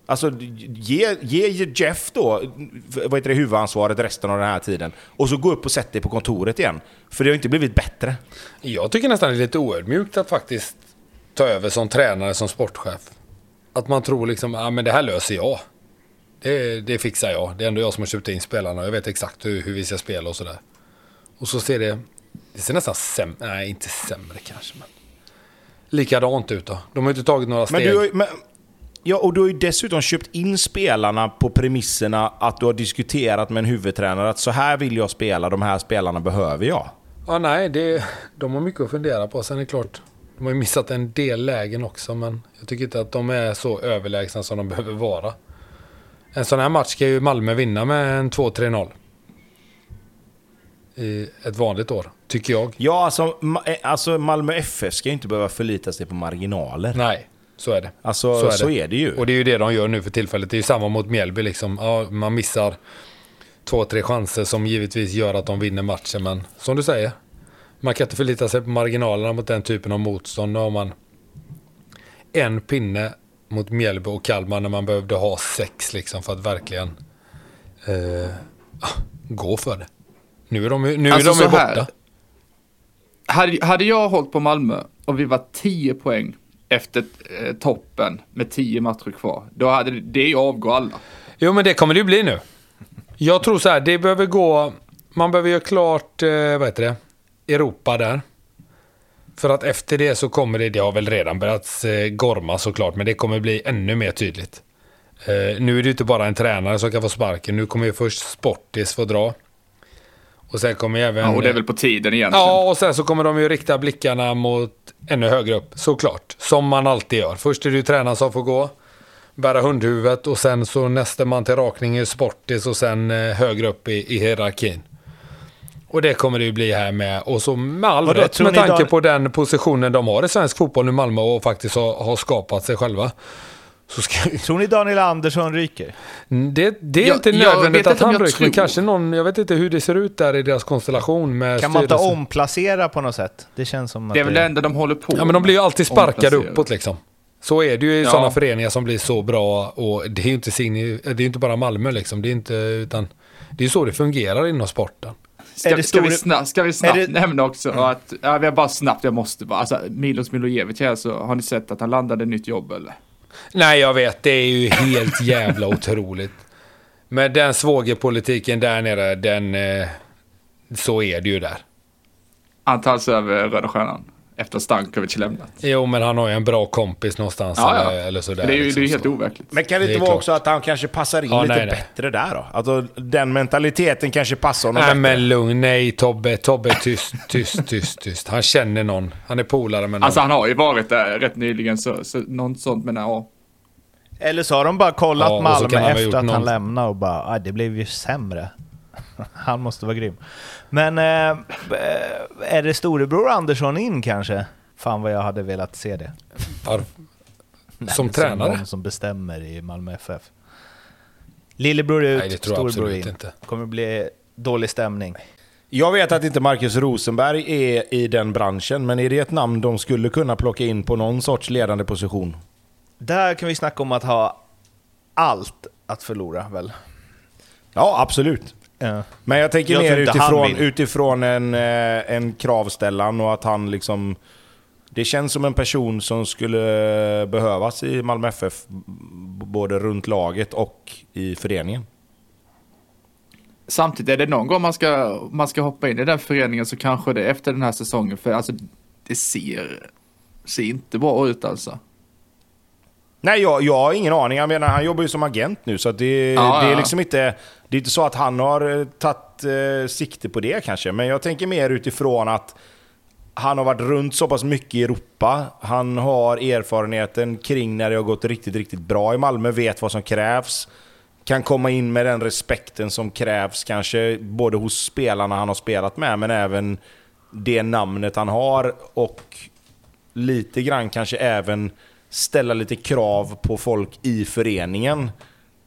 Alltså ge, ge Jeff då, vad heter det, huvudansvaret resten av den här tiden. Och så gå upp och sätt dig på kontoret igen. För det har inte blivit bättre. Jag tycker nästan det är lite oödmjukt att faktiskt ta över som tränare, som sportchef. Att man tror liksom, ja men det här löser jag. Det, det fixar jag. Det är ändå jag som har köpt in spelarna jag vet exakt hur, hur vi ska spela och sådär. Och så ser det, det ser nästan sämre, nej inte sämre kanske men. Likadant ut då. De har inte tagit några Men steg. du har, ju- men, ja, och du har ju dessutom köpt in spelarna på premisserna att du har diskuterat med en huvudtränare att så här vill jag spela, de här spelarna behöver jag. Ja, nej, det, de har mycket att fundera på. Sen är det klart, de har ju missat en del lägen också, men jag tycker inte att de är så överlägsna som de behöver vara. En sån här match ska ju Malmö vinna med en 2-3-0. I ett vanligt år, tycker jag. Ja, alltså, eh, alltså Malmö FF ska ju inte behöva förlita sig på marginaler. Nej, så är det. Alltså, Så så är är, det. det ju. Och det är ju det de gör nu för tillfället. Det är ju samma mot Mjällby liksom. Ja, man missar två, tre chanser som givetvis gör att de vinner matchen. Men som du säger, man kan inte förlita sig på marginalerna mot den typen av motstånd. Nu har man en pinne mot Mjällby och Kalmar när man behövde ha sex liksom för att verkligen eh, ah, gå för det. Nu är de, nu Alltså, är de ju borta. Hade, hade jag hållit på Malmö och vi var 10 poäng efter eh, toppen med 10 matcher kvar, då hade det, det avgår alla. Jo, men det kommer det ju bli nu. Jag tror så här, det behöver gå... Man behöver göra klart, eh, vad heter det, Europa där. För att efter det så kommer det, det har väl redan börjat eh, gorma såklart, men det kommer bli ännu mer tydligt. Eh, nu är det ju inte bara en tränare som kan få sparken, nu kommer ju först Sportis få dra. Och sen kommer även... Ja, och det är väl på tiden egentligen. Ja, och sen så kommer de ju rikta blickarna mot ännu högre upp, såklart. Som man alltid gör. Först är det ju tränaren som får gå, bära hundhuvudet och sen så nästa man till rakning är Sportis och sen eh, högre upp i, i hierarkin. Och det kommer det ju bli här med. Och så med all Vadå, rätt med tanke Dan- på den positionen de har i svensk fotboll nu Malmö och faktiskt har, har skapat sig själva. Så ska, Tror ni Daniel Andersson ryker? det, det är Jag- inte nödvändigt att han jag rycker, men kanske någon, jag vet inte hur det ser ut där i deras konstellation med Kan man inte omplacera på något sätt? Det känns som att det är väl det enda de håller på Ja men de blir ju alltid sparkade uppåt liksom. Så är det ju i Ja. sådana föreningar som blir så bra och det är ju inte, signi- det är inte bara Malmö liksom. Det är inte, utan det är ju så det fungerar inom sporten. Ska, Är det ska, vi snabbt, ska vi snabbt är det- nämna också att, ja, vi har bara snabbt, jag måste bara, alltså Milos Milojevic här så har ni sett att han landade ett nytt jobb eller? Nej jag vet, det är ju helt jävla otroligt. Men den svågerpolitiken där nere, den... Eh, så är det ju där. Han tas över Röda Stjärnan efter Stankovic lämnat. Jo men han har ju en bra kompis någonstans Ja, ja. eller, eller sådär. det är ju liksom, det är helt så. overkligt. Men kan det Det inte vara klart. också att han kanske passar in Ja, lite nej, nej. bättre där då? Alltså den mentaliteten kanske passar honom Nej bättre. men lugn, nej Tobbe, Tobbe tyst, tyst, tyst, tyst. Han känner någon. Han är polare med någon. Alltså han har ju varit där rätt nyligen så, så något sånt men ja. Eller så har de bara kollat Ja, Malmö han efter att han någon- lämnade och bara ah, det blev ju sämre. han måste vara grym. Men eh, är det storebror Andersson in kanske? Fan vad jag hade velat se det. Var- Som Som tränare? någon som bestämmer i Malmö FF. Lillebror ut, Nej, det tror jag storebror in. inte. kommer bli dålig stämning. Jag vet att inte Marcus Rosenberg är i den branschen, men är det ett namn de skulle kunna plocka in på någon sorts ledande position? Där kan vi snacka om att ha allt att förlora väl? Ja, absolut. Ja. Men jag tänker Jag mer utifrån, utifrån en, eh, en kravställan och att han liksom... Det känns som en person som skulle behövas i Malmö FF, både runt laget och i föreningen. Samtidigt är det någon gång man ska, man ska hoppa in i den föreningen så kanske det är efter den här säsongen för alltså det ser, ser inte bra ut alltså. Nej, jag, jag har ingen aning. Jag menar, han jobbar ju som agent nu, så det, Ja, det är ja. liksom inte... Det är inte så att han har eh, tagit eh, sikte på det kanske, men jag tänker mer utifrån att han har varit runt så pass mycket i Europa. Han har erfarenheten kring när det har gått riktigt, riktigt bra i Malmö, vet vad som krävs. Kan komma in med den respekten som krävs kanske både hos spelarna han har spelat med, men även det namnet han har och lite grann kanske även ställa lite krav på folk i föreningen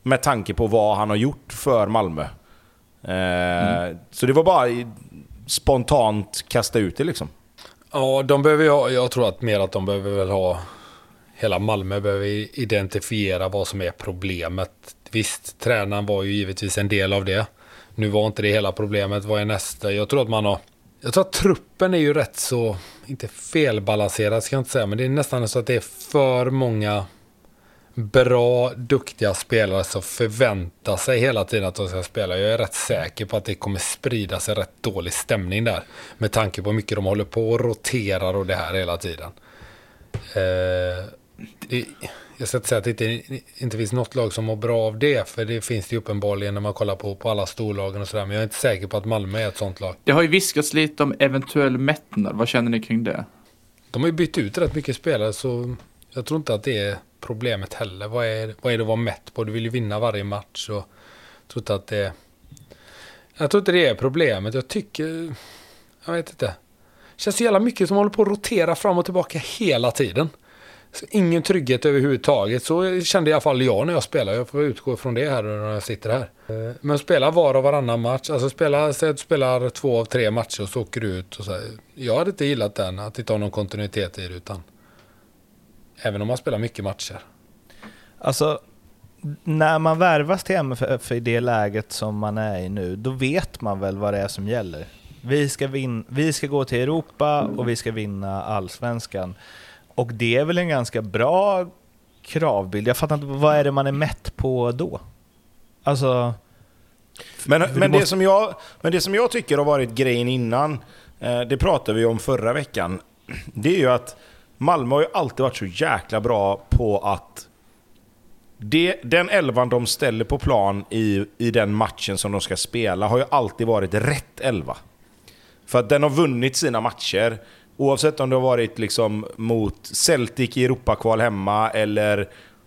med tanke på vad han har gjort för Malmö. Eh, Så det var bara spontant kasta ut det liksom. Ja, de behöver ju ha, jag tror att mer att de behöver väl ha, hela Malmö behöver identifiera vad som är problemet. Visst, tränaren var ju givetvis en del av det. Nu var inte det hela problemet, vad är nästa? Jag tror att man har, jag tror att truppen är ju rätt så, inte felbalanserad ska jag inte säga, men det är nästan så att det är för många bra, duktiga spelare som förväntar sig hela tiden att de ska spela. Jag är rätt säker på att det kommer sprida sig rätt dålig stämning där. Med tanke på hur mycket de håller på och roterar och det här hela tiden. Eh, det, jag ska inte säga att det inte, inte finns något lag som mår bra av det. För det finns det ju uppenbarligen när man kollar på, på alla storlagen och sådär. Men jag är inte säker på att Malmö är ett sånt lag. Det har ju viskats lite om eventuell mättnad. Vad känner ni kring det? De har ju bytt ut rätt mycket spelare så jag tror inte att det är problemet heller. Vad är, vad är det att vara mätt på? Du vill ju vinna varje match. Och jag tror inte att det Jag tror inte det är problemet. Jag tycker... Jag vet inte. Det känns så jävla mycket som håller på att rotera fram och tillbaka hela tiden. Så ingen trygghet överhuvudtaget. Så kände i alla fall jag när jag spelade. Jag får utgå från det här när jag sitter här. Eh, men spela var och varannan match. Alltså spela, säg att du spelar två av tre matcher och så åker du ut. Och så här. Jag hade inte gillat den, att inte ha någon kontinuitet i det. Utan även om man spelar mycket matcher. Alltså, när man värvas till MFF i det läget som man är i nu, då vet man väl vad det är som gäller. Vi ska, vin vi ska gå till Europa och vi ska vinna allsvenskan. Och det är väl en ganska bra kravbild. Jag fattar inte, vad är det man är mätt på då? Alltså... Men, men, det som jag, men det som jag tycker har varit grejen innan, eh, det pratade vi om förra veckan, det är ju att Malmö har ju alltid varit så jäkla bra på att det, den elvan de ställer på plan i, i den matchen som de ska spela har ju alltid varit rätt elva. För att den har vunnit sina matcher. Oavsett om det har varit liksom mot Celtic i Europakval hemma, eller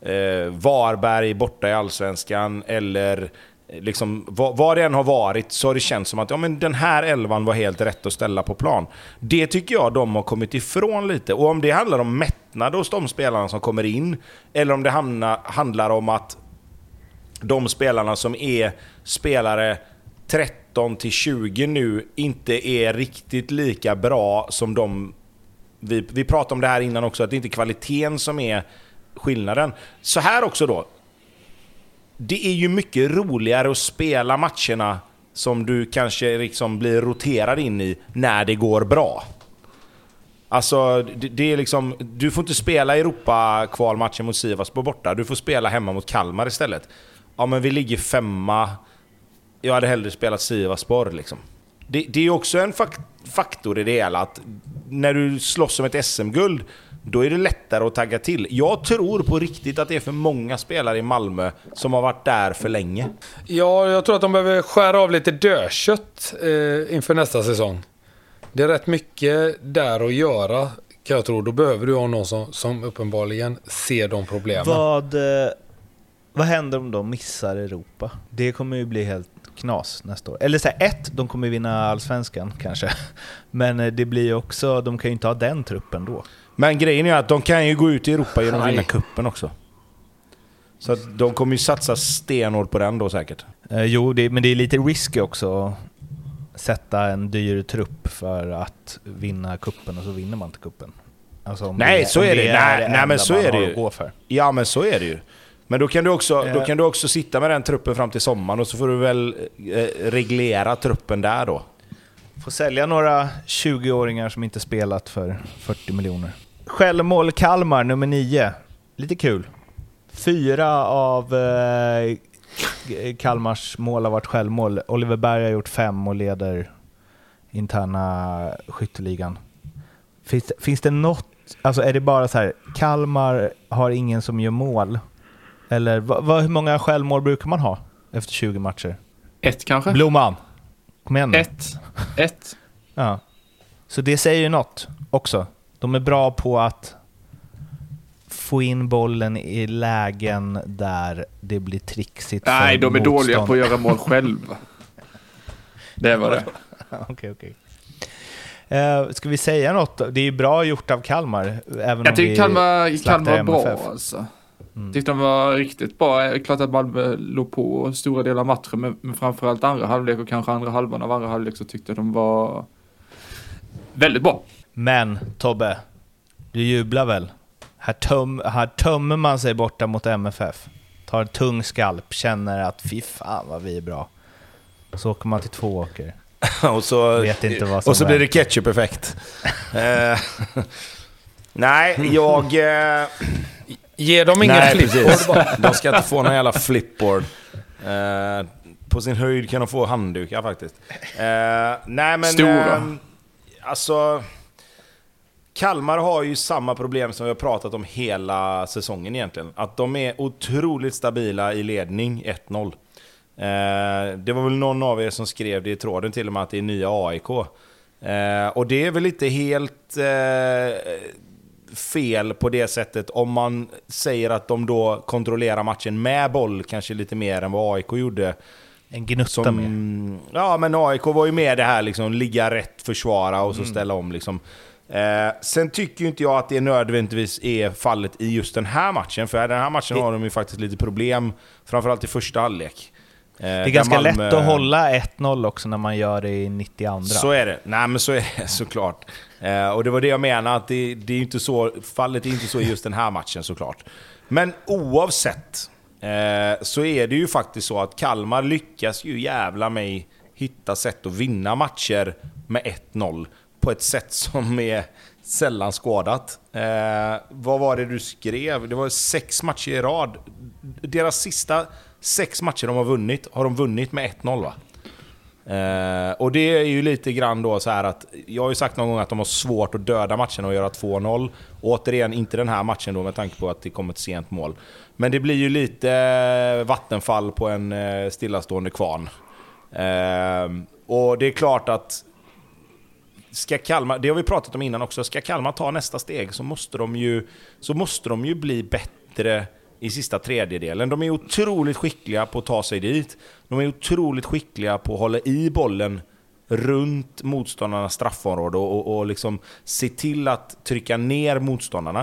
eh, Varberg borta i Allsvenskan, eller eh, liksom, vad, vad det än har varit så har det känts som att ja, men den här elvan var helt rätt att ställa på plan. Det tycker jag de har kommit ifrån lite. Och om det handlar om mättnad hos de spelarna som kommer in, eller om det hamnar, handlar om att de spelarna som är spelare 30 13 till 20 nu inte är riktigt lika bra som de... Vi, vi pratade om det här innan också, att det inte är kvaliteten som är skillnaden. Så här också då det är ju mycket roligare att spela matcherna som du kanske liksom blir roterad in i när det går bra. Alltså, det, det är liksom... Du får inte spela Europa-kvalmatchen mot Sivasspor borta. Du får spela hemma mot Kalmar istället. Ja, men vi ligger femma. Jag hade hellre spelat Sivasspor liksom. Det, det är också en faktor i det hela att när du slåss om ett SM-guld då är det lättare att tagga till. Jag tror på riktigt att det är för många spelare i Malmö som har varit där för länge. Ja, jag tror att de behöver skära av lite dödkött eh, inför nästa säsong. Det är rätt mycket där att göra, kan jag tro. Då behöver du ha någon som, som uppenbarligen ser de problemen. Vad, eh, vad händer om de missar Europa? Det kommer ju bli helt knas nästa år. Eller så här, ett, de kommer vinna allsvenskan kanske. Men eh, det blir också, de kan ju inte ha den truppen då. Men grejen är att de kan ju gå ut i Europa genom att vinna kuppen också. Så att de kommer ju satsa stenhårt på den då säkert. Eh, jo, det, men det är lite risky också att sätta en dyr trupp för att vinna kuppen och så vinner man inte kuppen. Alltså nej, det, så är det. det nej, nej men så är det ju. Ja, men så är det ju. Men då kan, du också, då kan du också sitta med den truppen fram till sommaren och så får du väl eh, reglera truppen där då. Får sälja några 20-åringar som inte spelat för 40 miljoner. Självmål Kalmar, nummer 9. Lite kul. Fyra av eh, Kalmars mål har varit självmål. Oliver Berg har gjort fem och leder interna skytteligan. Finns, finns det något, alltså är det bara så här, Kalmar har ingen som gör mål? Eller va, va, hur många självmål brukar man ha efter 20 matcher? Ett kanske? Blomman. Kom igen nu. Ett. Ett. ja. Så det säger ju något också. De är bra på att få in bollen i lägen där det blir trixigt Nej, de är motstånd. dåliga på att göra mål själva. det var det. Okej, okej. Uh, ska vi säga något? Det är ju bra gjort av Kalmar. Även jag tycker Kalmar, Kalmar var bra alltså. Mm. Tyckte de var riktigt bra. Klart att Malmö låg på stora delar av matchen, men, men framförallt andra halvlek och kanske andra halvan av andra halvlek så tyckte de var väldigt bra. Men Tobbe, du jublar väl? Här, töm, här tömmer man sig borta mot MFF. Tar en tung skalp, känner att fy fan vad vi är bra. Så åker man till Tvååker. och så, Vet inte vad som och så blir det ketchup-effekt. Eh, nej, jag... Eh, Ge dem ingen Nej, flipboard. De ska inte få någon jävla flipboard. Eh, på sin höjd kan de få handdukar faktiskt. Eh, nej men... Stora. Eh, alltså... Kalmar har ju samma problem som vi har pratat om hela säsongen egentligen. Att de är otroligt stabila i ledning 1-0. Eh, det var väl någon av er som skrev det i tråden till och med att det är nya AIK. Eh, och det är väl inte helt eh, fel på det sättet om man säger att de då kontrollerar matchen med boll kanske lite mer än vad AIK gjorde. En gnutta Som, mer. ja, men AIK var ju med det här liksom, ligga rätt, försvara och så ställa om liksom. Eh, sen tycker ju inte jag att det nödvändigtvis är fallet i just den här matchen, för i den här matchen har de ju faktiskt lite problem, framförallt i första halvlek. Eh, Det är ganska Malmö- lätt att hålla 1-0 också när man gör det i 92. så är det. Nej men så är det såklart. Eh, och det var det jag menade, att det, det är inte så, fallet är inte så i just den här matchen såklart. Men oavsett eh, så är det ju faktiskt så att Kalmar lyckas ju jävla mig hitta sätt att vinna matcher med 1-0 på ett sätt som är sällan skådat. Eh, vad var det du skrev? Det var sex matcher i rad. Deras sista sex matcher de har vunnit, har de vunnit med 1-0 va? Eh, och det är ju lite grann då så här att, jag har ju sagt någon gång att de har svårt att döda matchen och göra 2-0. Återigen, inte den här matchen då med tanke på att det kom ett sent mål. Men det blir ju lite eh, vattenfall på en eh, stillastående kvarn. Eh, och det är klart att ska Kalmar, det har vi pratat om innan också, ska Kalmar ta nästa steg så måste de ju, så måste de ju bli bättre i sista tredjedelen. De är otroligt skickliga på att ta sig dit. De är otroligt skickliga på att hålla i bollen runt motståndarnas straffområde och, och, och liksom se till att trycka ner motståndarna.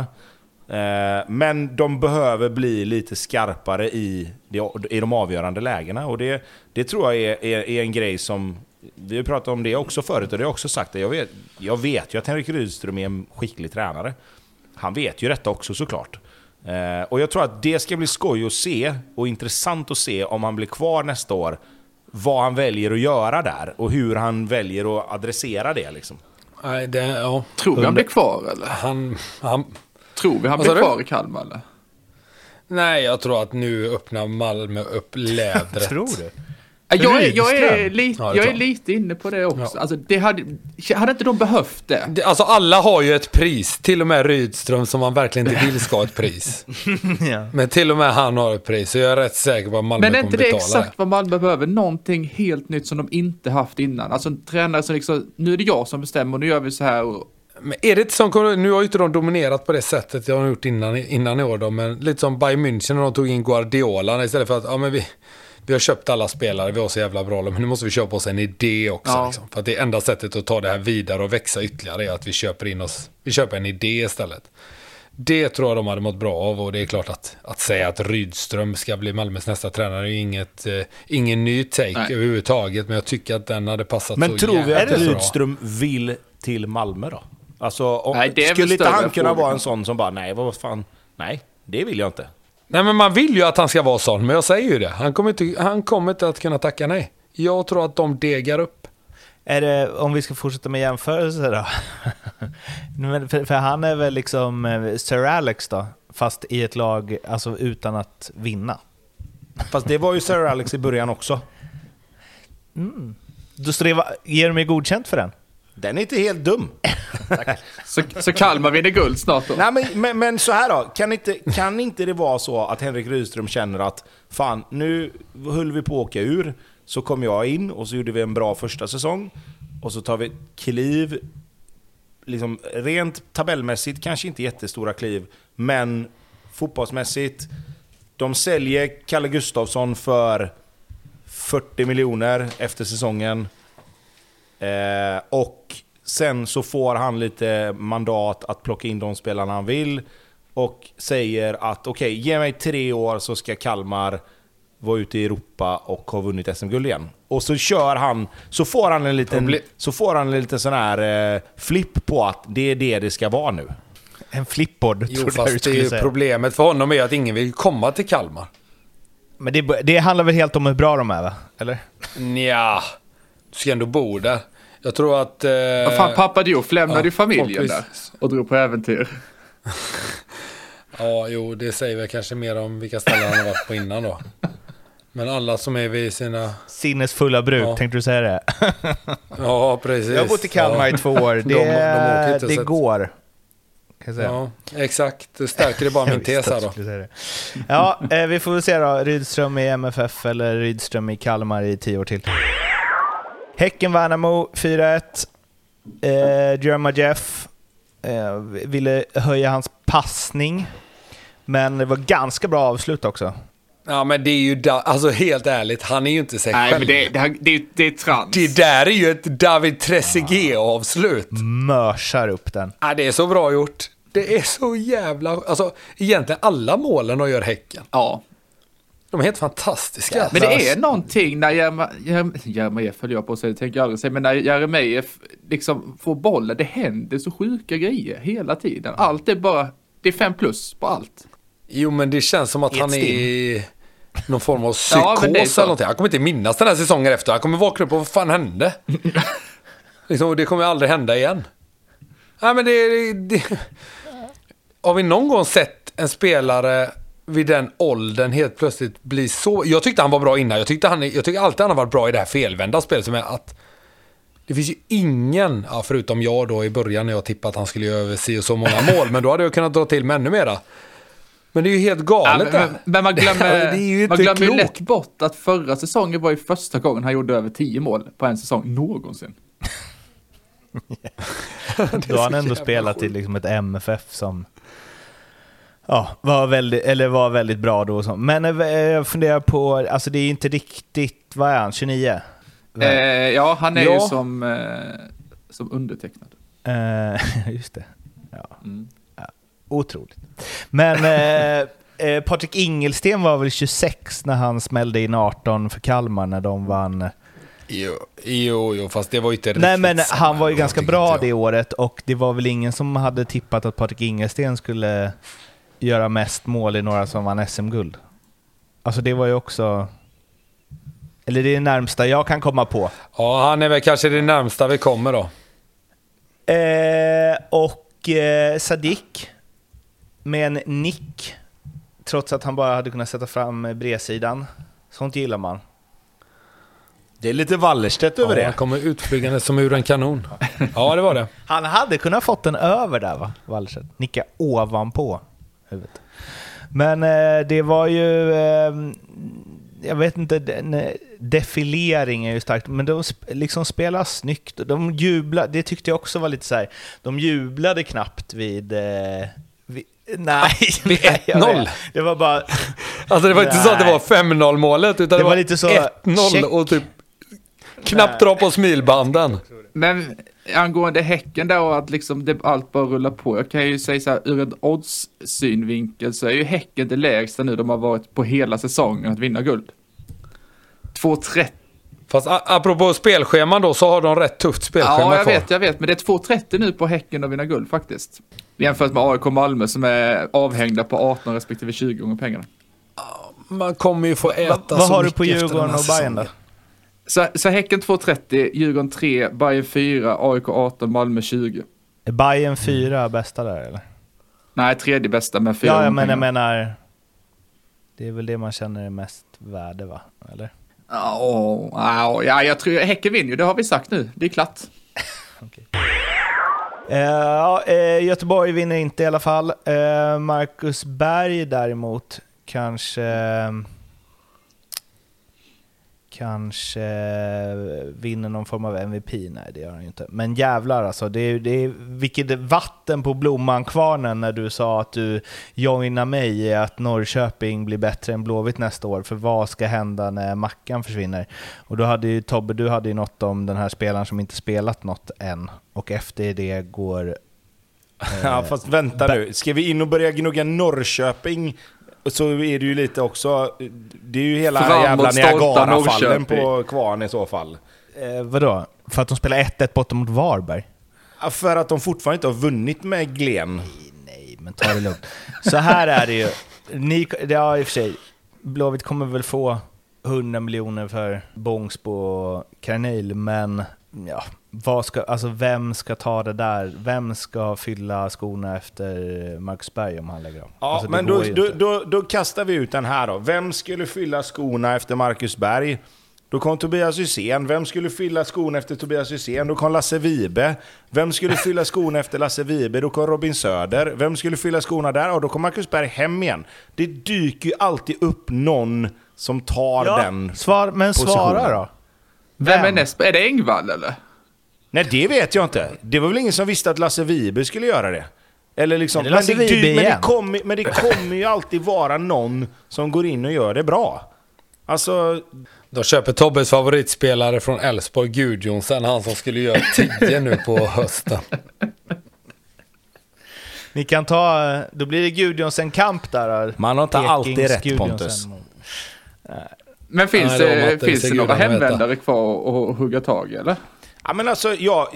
Eh, men de behöver bli lite skarpare i, det- i de avgörande lägena. Och det, det tror jag är, är, är en grej som... Vi har pratat om det också förut och det har jag också sagt. Det. Jag, vet, jag vet ju att Henrik Rydström är en skicklig tränare. Han vet ju detta också såklart. Eh, och jag tror att det ska bli skoj att se och intressant att se om han blir kvar nästa år. Vad han väljer att göra där och hur han väljer att adressera det liksom. Nej, det, ja. Tror vi han blir kvar eller? Han, han, Tror vi han blir kvar i Kalmar eller? nej, jag tror att nu öppnar Malmö upp lädret. Tror du? Ja, Jag är, jag är, lite, Ja, jag är lite inne på det också. Ja. Alltså, det hade, hade inte de behövt det? Det- Alltså alla har ju ett pris, till och med Rydström som man verkligen inte vill ska ha ett pris. ja. Men till och med han har ett pris, så jag är rätt säker på att Malmö Men är kommer inte det betala exakt vad Malmö behöver? Någonting helt nytt som de inte haft innan. Alltså en tränare som liksom, nu är det jag som bestämmer och nu gör vi så här. Och, Men är det inte som, nu har ju inte de dominerat på det sättet de har gjort innan, innan i år då, men lite som Bayern München när de tog in Guardiola istället för att, ja men vi, vi har köpt alla spelare, vi har så jävla bra, men nu måste vi köpa oss en idé också. Ja. Liksom. För att det enda sättet att ta det här vidare och växa ytterligare är att vi köper in oss, vi köper en idé istället. Det tror jag de hade mått bra av och det är klart att, att säga att Rydström ska bli Malmös nästa tränare är inget, eh, ingen ny take Nej. överhuvudtaget, men jag tycker att den hade passat så Men tror vi jävla att bra. Rydström vill till Malmö då? Alltså, om, Nej, skulle inte han kunna vara en sån som bara, nej vad fan, nej, det vill jag inte. Nej men man vill ju att han ska vara sån, men jag säger ju det. Han kommer inte, han kommer inte att kunna tacka nej. Jag tror att de degar upp. Är det, om vi ska fortsätta med jämförelser då? För, för han är väl liksom eh, Sir Alex då, fast i ett lag alltså utan att vinna. Fast det var ju Sir Alex i början också. Det, va- ger de ju godkänt för den? Den är inte helt dum. så, så Kalmar vinner guld snart då? Nej, men, men, men så här då, kan inte, kan inte det vara så att Henrik Rydström känner att fan, nu höll vi på att åka ur, så kom jag in och så gjorde vi en bra första säsong, och så tar vi kliv, liksom rent tabellmässigt kanske inte jättestora kliv, men fotbollsmässigt, de säljer Kalle Gustafsson för 40 miljoner efter säsongen. Eh, och sen så får han lite mandat att plocka in de spelarna han vill. Och säger att okej, ge mig tre år så ska Kalmar vara ute i Europa och ha vunnit SM-guld igen. Och så kör han, så får han en liten, så får han en liten sån här eh, flipp på att det är det det ska vara nu. En flipboard, Jo, trodde jag du fast det är problemet för honom är att ingen vill komma till Kalmar. Men det, det handlar väl helt om hur bra de är va? Eller? Nja, ska ändå bo där. Jag tror att... Eh, Vad fan, pappa Diouf lämnade ja, ju familjen där och drog på äventyr. Ja, jo, det säger väl kanske mer om vilka ställen han har varit på innan då. Men alla som är vid sina... Sinnesfulla bruk, Ja. tänkte du säga det? Ja, precis. Jag har bott i Kalmar ja. i två år. Det, De- de det så att- går. Kan jag säga. Ja, exakt. Det stärker det bara min tes här då. Ja, eh, vi får väl se då. Rydström i MFF eller Rydström i Kalmar i tio år till. Häcken-Värnamo 4-1. Eh, Jerma Jeff eh, ville höja hans passning. Men det var ganska bra avslut också. Ja, men det är ju... Da- alltså helt ärligt, han är ju inte sig Nej, själv. men det, det, det, det är trans. Det där är ju ett David Trezeguet-avslut. Mörsar upp den. Ja, det är så bra gjort. Det är så jävla... Alltså, egentligen alla målen de gör Häcken. Ja. De är helt fantastiska. Men det är någonting när Jerma- Jerem- Jeremejeff höll jag på att säga, det tänker jag aldrig säga, men när Jeremejeff liksom får bollen, det händer så sjuka grejer hela tiden. Allt är bara, det är fem plus på allt. Jo, men det känns som att han är i någon form av Ja, psykos så. eller någonting. Han kommer inte minnas den här säsongen efter. Han kommer vakna upp och vad fan hände? liksom, det kommer aldrig hända igen. Nej, men det, det, det... Har vi någon gång sett en spelare vid den åldern helt plötsligt bli så... Jag tyckte han var bra innan. Jag tyckte, han, jag tyckte alltid han har varit bra i det här felvända spelet som är att... Det finns ju ingen, ja, förutom jag då i början när jag tippade att han skulle göra över si och så många mål, men då hade jag kunnat dra till med ännu mera. Men det är ju helt Ja, galet men, det men, men man glömmer, Det är ju inte man glömmer ju lätt bort att förra säsongen var ju första gången han gjorde över tio mål på en säsong någonsin. Då har han ändå spelat i liksom ett MFF som ja, var, väldigt, eller var väldigt bra då. och så. Men eh, jag funderar på, alltså det är inte riktigt, vad är han, 29? Eh, ja, han är Ja. ju som, eh, som undertecknad. Eh, just det. Ja. Mm. Otroligt. Men eh, eh, Patrik Ingelsten var väl 26 när han smällde in 18 för Kalmar när de vann. Jo, jo, jo, fast det var ju inte Nej riktigt men samma, han var ju ganska bra det året och det var väl ingen som hade tippat att Patrik Ingelsten skulle göra mest mål i några som vann SM-guld. Alltså det var ju också... Eller det är det närmsta jag kan komma på. Ja, han är väl kanske det närmsta vi kommer då. Eh, och eh, Sadik med en nick, trots att han bara hade kunnat sätta fram bredsidan. Sånt gillar man. Det är lite Wallerstedt över Ja, det. han kommer utflygande som ur en kanon. Ja, det var det. Han hade kunnat fått den över där va, Wallstedt? Nicka ovanpå huvudet. Men eh, det var ju, eh, jag vet inte, den, defilering är ju starkt, men de sp- liksom spelar snyggt. De jublade, det tyckte jag också var lite så här. de jublade knappt vid... Eh, vid nej, vid nej, jag 1-0. vet. Det var bara... Alltså det var inte så att det Nej. var 5-0 målet, utan det, Det var var, lite så, 1-0 check. och typ knappt dra på smilbanden. Men angående Häcken då, att liksom det, allt bara rullar på. Jag kan ju säga så här, ur en odds-synvinkel så är ju Häcken det lägsta nu de har varit på hela säsongen att vinna guld. 2,30. Fast apropå spelscheman då, så har de rätt tufft spelschema Ja, jag kvar. vet, jag vet. Men det är 2,30 nu på Häcken att vinna guld faktiskt. Jämfört med AIK Malmö som är avhängda på 18 respektive 20 gånger pengarna. Man kommer ju få äta vad så har du på Djurgården och Bayern då? Så, så Häcken 2,30, Djurgården 3, Bayern 4, AIK 18, Malmö 20. Är Bayern fyra bästa där eller? Nej, tredje bästa med fyra Ja, jag men, jag menar... Det är väl det man känner är mest värde va? Eller? Ja, åh, ja, jag tror Häcken vinner ju, det har vi sagt nu. Det är klart. Eh, ja, eh, Göteborg vinner inte i alla fall. Eh, Marcus Berg däremot kanske... Kanske vinner någon form av MVP. Nej, det gör han ju inte. Men jävlar alltså, det är, det är vilket vatten på blommankvarnen när du sa att du joinar mig i att Norrköping blir bättre än Blåvitt nästa år. För vad ska hända när Mackan försvinner? Och då hade ju Tobbe, du hade ju något om den här spelaren som inte spelat något än. Och efter det går Ja, fast vänta nu. Ska vi in och börja gnugga Norrköping så är det ju lite också... Det är ju hela Framåt, jävla Niagarafallen på kvarn i så fall. Eh, vadå? För att de spelar 1-1 borta mot Varberg? Ja, För att de fortfarande inte har vunnit med Glen. Nej, men ta det lugnt. Så här är det ju. Ni, ja, i och för sig. Blåvitt kommer väl få 100 miljoner för Bångsbo och Carneil, men ja, vad ska, alltså vem ska ta det där? Vem ska fylla skorna efter Marcus Berg om han lägger av? Ja, alltså, men då, då, då, då kastar vi ut den här då. Vem skulle fylla skorna efter Marcus Berg? Då kom Tobias Hysén. Vem skulle fylla skorna efter Tobias Hysén? Då kom Lasse Vibe. Vem skulle fylla skorna efter Lasse Vibe? Då kom Robin Söder. Vem skulle fylla skorna där? Och då kom Marcus Berg hem igen. Det dyker ju alltid upp någon som tar ja, den svar, men svara positionen. då. Vem är Vem? näst? Är det Engvall eller? Nej, det vet jag inte. Det var väl ingen som visste att Lasse Vibe skulle göra det. Eller liksom, Är det men, det, men, det igen? kommer, men det kommer ju alltid vara någon som går in och gör det bra. Alltså, De köper Tobbes favoritspelare från Elfsborg, Gudjonsen, han som skulle göra 10 nu på hösten. Ni kan ta, då blir det Gudjonsen-kamp där. då. Man har inte Ekings alltid rätt, Gudjonsen. Pontus. Men finns Nej, det finns det några hemvändare kvar att hugga tag i eller? Ja men alltså, ja,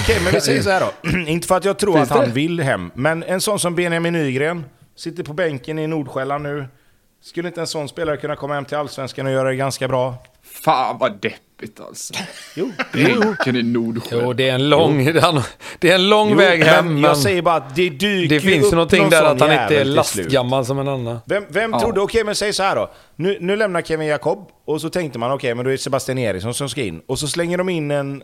okej, men vi säger så här då. Inte för att jag tror Finns att han det? vill hem, men en sån som Benjamin Nygren, sitter på bänken i Nordsjälland nu. Skulle inte en sån spelare kunna komma hem till Allsvenskan och göra det ganska bra? Fan vad deppigt alltså. Jo, Bänken i Nordsjö. Jo, det är en lång, det är en lång Jo, väg hem, men jag säger bara att det dyker det finns upp ju någonting någon där att han inte är lastgammal som en annan. Vem, vem Ja. trodde, okej men säg så här då. Nu, nu lämnar Kevin Jakob och så tänkte man okej men då är det Sebastian Eriksson som ska in. Och så slänger de in en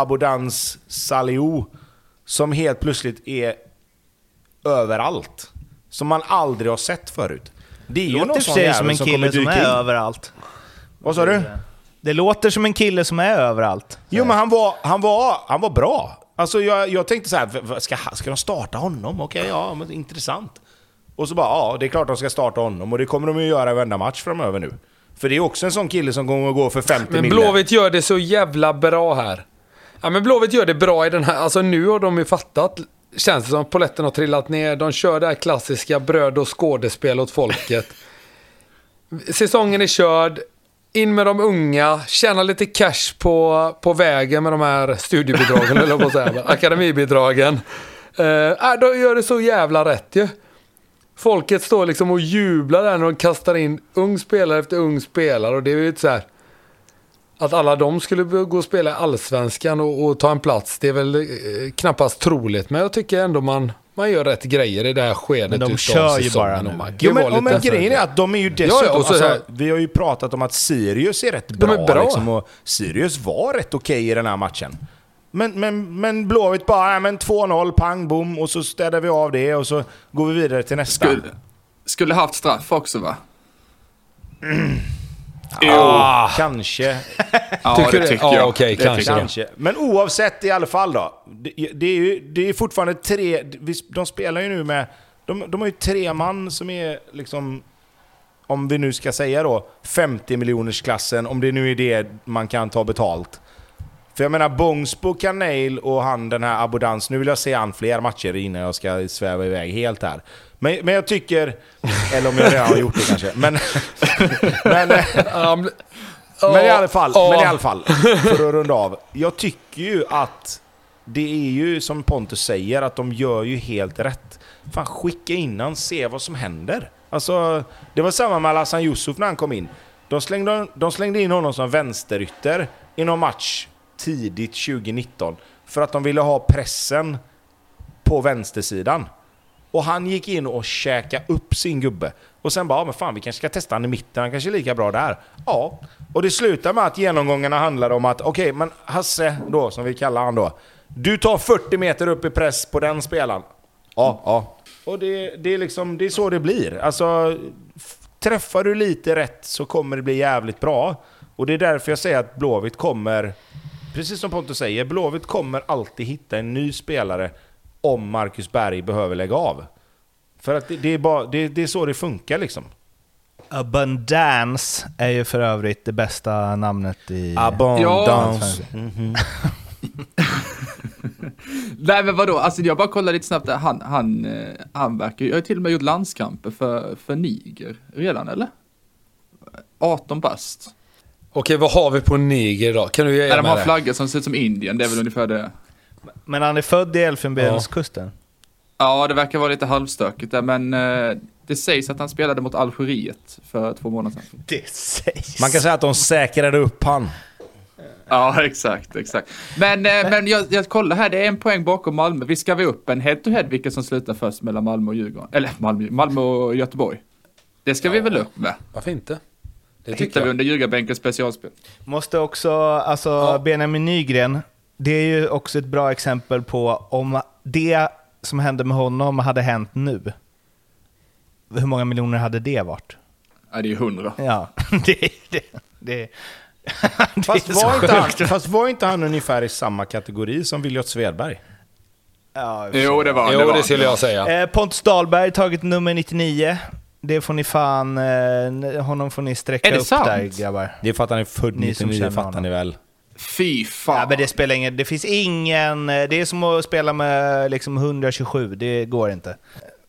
Abodans Saliou som helt plötsligt är överallt. Som man aldrig har sett förut. Det är ju låter och för sån sig jävel som en som kille som dyka är in. överallt. Vad sa du? Det låter som en kille som är överallt. Jo men han var, han var, han var bra. Alltså jag, jag tänkte så här, ska, ska de starta honom? Okej, ja, men intressant. Och så bara, ja, det är klart de ska starta honom och det kommer de ju göra i varenda match framöver nu. För det är också en sån kille som kommer att gå för 50 Men mille. Blåvitt gör det så jävla bra här. Ja, men Blåvitt gör det bra i den här. Alltså nu har de ju fattat. Känns det som att polletten har trillat ner. De kör det här klassiska bröd och skådespel åt folket. Säsongen är körd. In med de unga. Tjäna lite cash på, på vägen med de här studiebidragen, eller vad säga. Akademibidragen. Uh, de gör det så jävla rätt ju. Folket står liksom och jublar där när de kastar in ung spelare efter ung spelare. Och det är ju så här. Att alla de skulle gå och spela i Allsvenskan och, och ta en plats, det är väl eh, knappast troligt. Men jag tycker ändå man, man gör rätt grejer i det här skedet Men de kör ju bara nu. Jo, men, och men grejen är att de är ju dessutom... Ja, ja, så alltså, vi har ju pratat om att Sirius är rätt bra. är bra. Liksom, och Sirius var rätt okej i den här matchen. Men, men, men Blåvitt bara, ja, men 2-0, pang, bom, och så städar vi av det och så går vi vidare till nästa. Skulle, skulle haft straff också va? Ah, kanske. Ja, Tycker det du? tycker Ja, jag. okej, Det kanske. Kanske. Men oavsett i alla fall då. Det, det, är, ju, det är fortfarande tre... De spelar ju nu med... De, de har ju tre man som är liksom... Om vi nu ska säga då 50 miljoners klassen om det nu är det man kan ta betalt. För jag menar Bångsbo, Kanel och han den här Abodans, nu vill jag se han fler matcher innan jag ska sväva iväg helt här. Men, men jag tycker, eller om jag redan har gjort det kanske, men... men Ja, men- i alla fall, men i alla fall för att runda av. Jag tycker ju att det är ju som Pontus säger, att de gör ju helt rätt. Fan, skicka in han, se vad som händer. Alltså, det var samma med Hassan Yusuf när han kom in. De slängde, de slängde in honom som vänsterytter i någon match tidigt 2019. För att de ville ha pressen på vänstersidan. Och han gick in och käkade upp sin gubbe. Och sen bara, ja, men fan vi kanske ska testa han i mitten, han kanske är lika bra där. Ja, och det slutar med att genomgångarna handlar om att, okej, men Hasse då, som vi kallar han då. Du tar 40 meter upp i press på den spelaren. Ja, ja. Och det, det, är liksom, det är så det blir. Alltså, träffar du lite rätt så kommer det bli jävligt bra. Och det är därför jag säger att Blåvitt kommer, precis som Pontus säger, Blåvitt kommer alltid hitta en ny spelare om Marcus Berg behöver lägga av. För att det, det, är, bara, det, det är så det funkar liksom. Abundance är ju för övrigt det bästa namnet i... Abundance. Nej men vadå, alltså jag bara kollar lite snabbt där. Han, han, eh, han verkar ju, jag har till och med gjort landskamper för, för Niger redan eller? 18 bast. Okej, vad har vi på Niger då? Kan du ge Nej, de har det? flaggor som ser ut som Indien, det är väl ungefär det. Men han är född i Elfenbenskusten. Ja, det verkar vara lite halvstökigt där, men eh, det sägs att han spelade mot Algeriet för två månader sedan. Det sägs. Man kan säga att de säkrade upp han. Ja, exakt, exakt. Men, eh, men jag, jag kollar här, det är en poäng bakom Malmö. Vi ska vi upp en head-to-head vilka som slutar först mellan Malmö och Djurgården? Eller Malmö, Malmö och Göteborg. Det ska vi väl upp med? Varför inte? Det Det hittar vi under ljugarbänkens specialspel. Måste också, alltså Ja. Benjamin Nygren, det är ju också ett bra exempel på om det som hände med honom hade hänt nu. Hur många miljoner hade det varit? Ja, det är ju hundra. Ja, det, det, det, det Fast är var, inte han, fast var inte han ungefär i samma kategori som Viljot Svedberg? Ja, Jo, det var Jo, var, det skulle jag säga. Eh, Pontus Dahlberg tagit nummer 99. Det får ni fan, eh, honom får ni sträcka det upp sant? där grabbar. Det är för att han är född Ni som 99, känner fattar honom. ni väl? Fy fan. Ja, men det spelar ingen, det finns ingen, eh, det är som att spela med liksom 127, det går inte.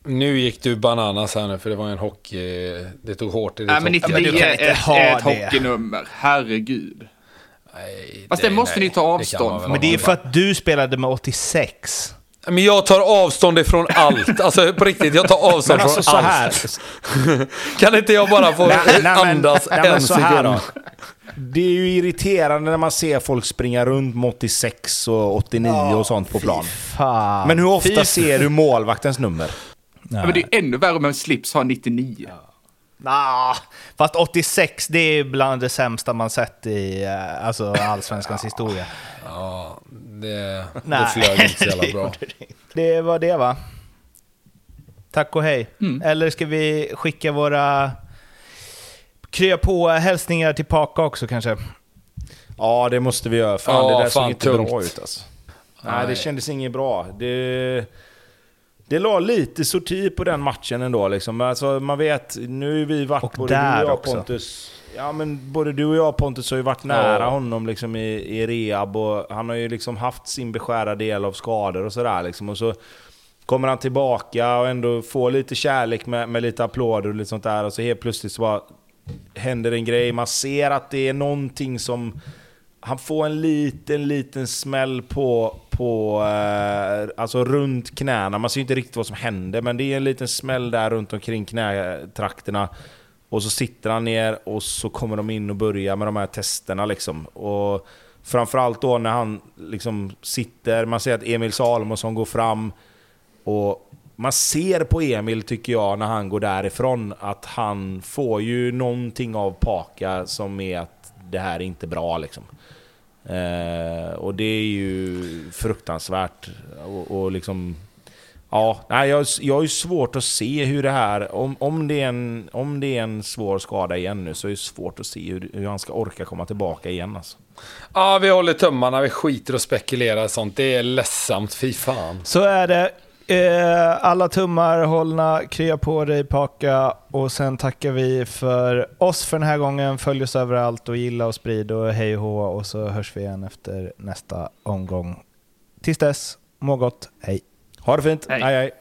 Nu gick du bananas här nu, för det var en hockey... Det tog hårt i ditt Nej, men hockey. 99 du kan är inte ett, ett det. hockeynummer. Herregud. Nej, Fast det måste ni ta avstånd från. Men det är för att du spelade med 86. Men jag tar avstånd ifrån allt. Alltså på riktigt, jag tar avstånd Men alltså från så allt. här. Kan inte jag bara få Nej, nej, andas nej, en så här sekund? då. Det är ju irriterande när man ser folk springa runt med 86 och 89 och sånt på plan. Men hur ofta ser du målvaktens nummer? Ja, men det är ännu värre om en slips har 99. Nah, fast 86, det är bland det sämsta man sett i eh, alltså, allsvenskans historia. Ja, det, det flög inte så jävla bra. det var det va? Tack och hej. Mm. Eller ska vi skicka våra krya på hälsningar till Paka också kanske? Ja, det måste vi göra. Fan, Ja, det där såg inte tungt. bra ut alltså. Nej, Nej. det kändes inget bra. Det, det la lite sorti på den matchen ändå. Liksom. Alltså, man vet, nu ju vi varit, Och både där du och jag också. Pontus, ja, men både du och jag Pontus har ju varit nära honom liksom, i, i rehab och han har ju liksom haft sin beskärda del av skador och sådär. Liksom. Och så kommer han tillbaka och ändå får lite kärlek med, med lite applåder och lite sånt där. Och så helt plötsligt så bara händer en grej. Man ser att det är någonting som... Han får en liten, liten smäll på, på eh, alltså runt knäna. Man ser inte riktigt vad som händer, men det är en liten smäll där runt omkring knätrakterna. Och så sitter han ner och så kommer de in och börjar med de här testerna liksom. Och framförallt då när han liksom sitter, man ser att Emil Salomonsson går fram och man ser på Emil, tycker jag, när han går därifrån att han får ju någonting av Paka som är att det här är inte bra liksom. Eh, och det är ju fruktansvärt. Och, och liksom... Ja, nej, jag, jag har ju svårt att se hur det här... Om, om, det är en, om det är en svår skada igen nu så är det svårt att se hur, hur han ska orka komma tillbaka igen alltså. Ja, vi håller tummarna, vi skiter och spekulerar och sånt. Det är ledsamt, fy fan. Så är det. Eh, alla tummar hållna, krya på dig Paka och sen tackar vi för oss för den här gången. Följ oss överallt och gilla och sprid och hej och hå och så hörs vi igen efter nästa omgång. Tills dess, må gott, hej. Ha det fint, Hej. hej hej.